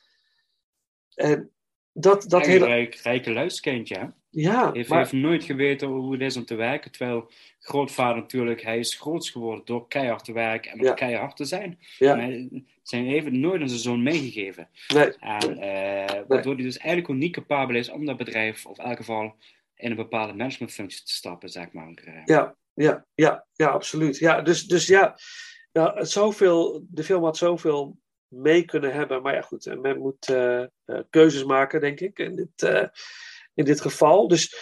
En dat, dat hele... Rijk, rijke luiskindje, hè? Ja. Heeft, maar... heeft nooit geweten hoe het is om te werken. Terwijl grootvader natuurlijk, hij is groots geworden door keihard te werken en ja. keihard te zijn. Ja. Maar zijn heeft nooit aan zijn zoon meegegeven. Nee. En, uh, waardoor hij dus eigenlijk ook niet capabel is om dat bedrijf, of in elk geval in een bepaalde managementfunctie te stappen, zeg maar. Ja, ja, ja, ja, absoluut. Ja, dus, dus ja, het zoveel, de film had zoveel mee kunnen hebben. Maar ja, goed, eh, men moet eh, keuzes maken, denk ik, in dit, in dit geval. Dus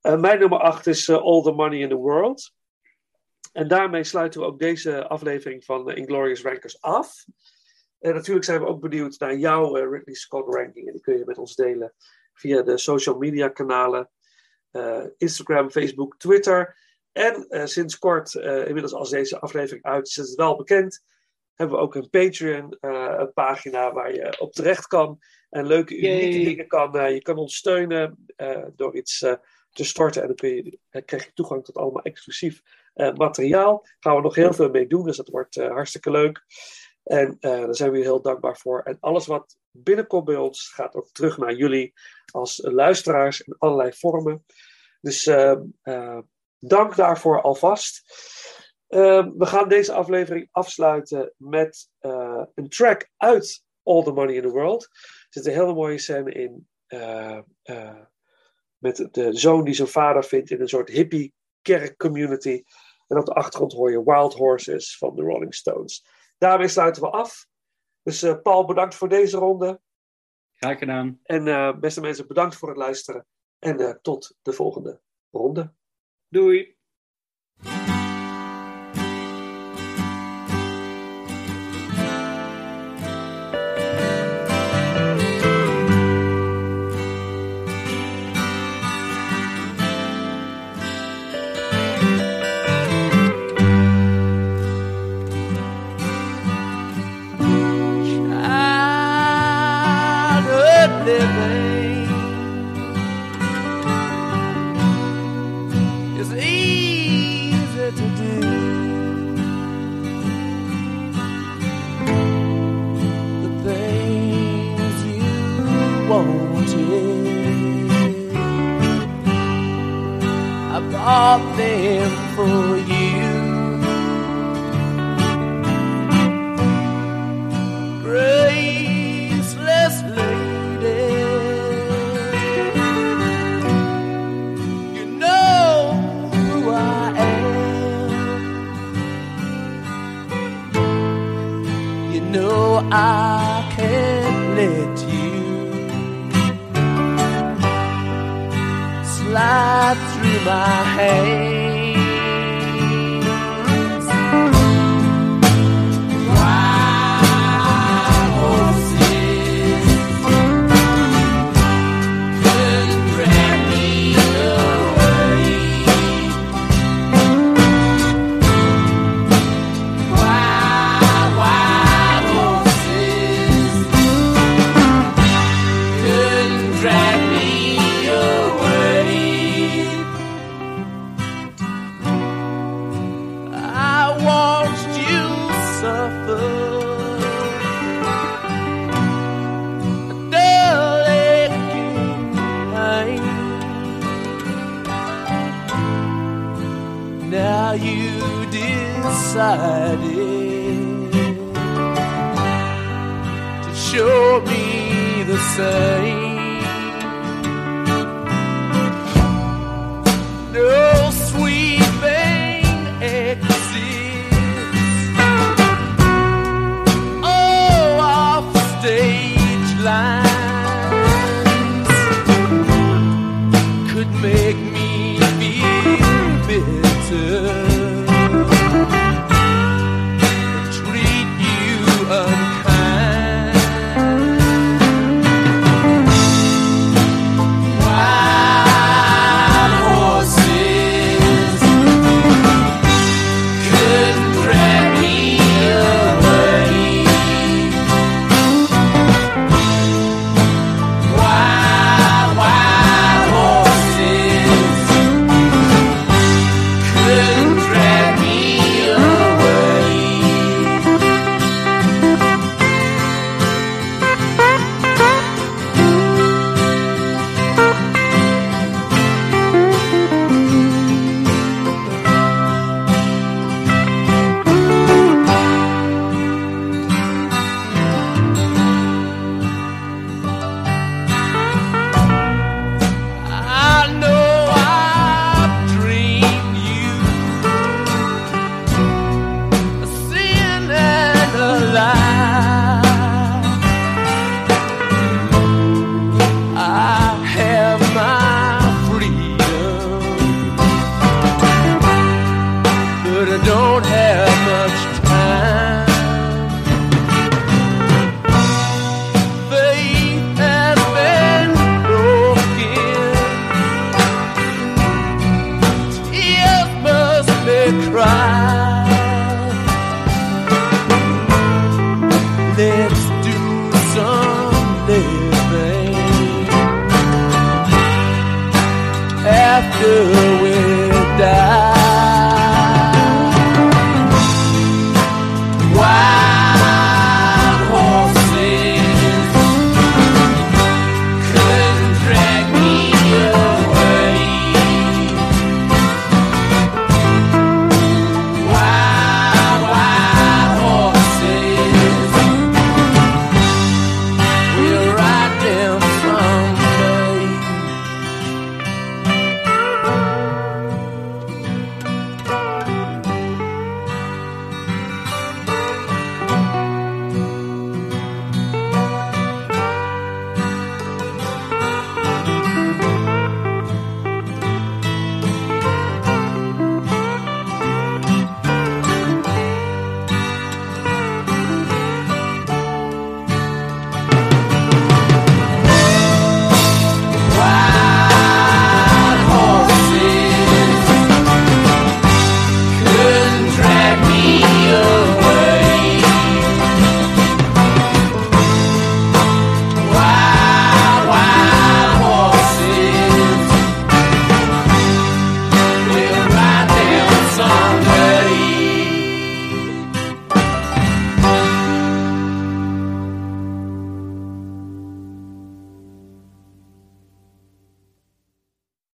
eh, mijn nummer 8 is eh, All the Money in the World. En daarmee sluiten we ook deze aflevering van uh, Inglorious Rankers af. En natuurlijk zijn we ook benieuwd naar jouw eh, Ridley Scott ranking. En die kun je met ons delen via de social media kanalen. eh, Instagram, Facebook, Twitter. En eh, sinds kort, eh, inmiddels als deze aflevering uit is het wel bekend, hebben we ook een Patreon eh, een pagina waar je op terecht kan. En leuke, unieke Yay. dingen kan. eh, je kan ons steunen eh, door iets te storten. En dan kun je, eh, krijg je toegang tot allemaal exclusief materiaal. Daar gaan we nog heel veel mee doen, dus dat wordt hartstikke leuk. En daar zijn we heel dankbaar voor. En alles wat binnenkomt bij ons gaat ook terug naar jullie als luisteraars in allerlei vormen. Dus eh, eh, dank daarvoor alvast. Eh, we gaan deze aflevering afsluiten met eh, een track uit All the Money in the World. Er zit een hele mooie scène in. eh, eh, met de zoon die zijn vader vindt in een soort hippie kerkcommunity. En op de achtergrond hoor je Wild Horses van de Rolling Stones. Daarmee sluiten we af. Dus Paul, bedankt voor deze ronde. Graag gedaan. En beste mensen, bedankt voor het luisteren. En tot de volgende ronde. Doei. Through my hands.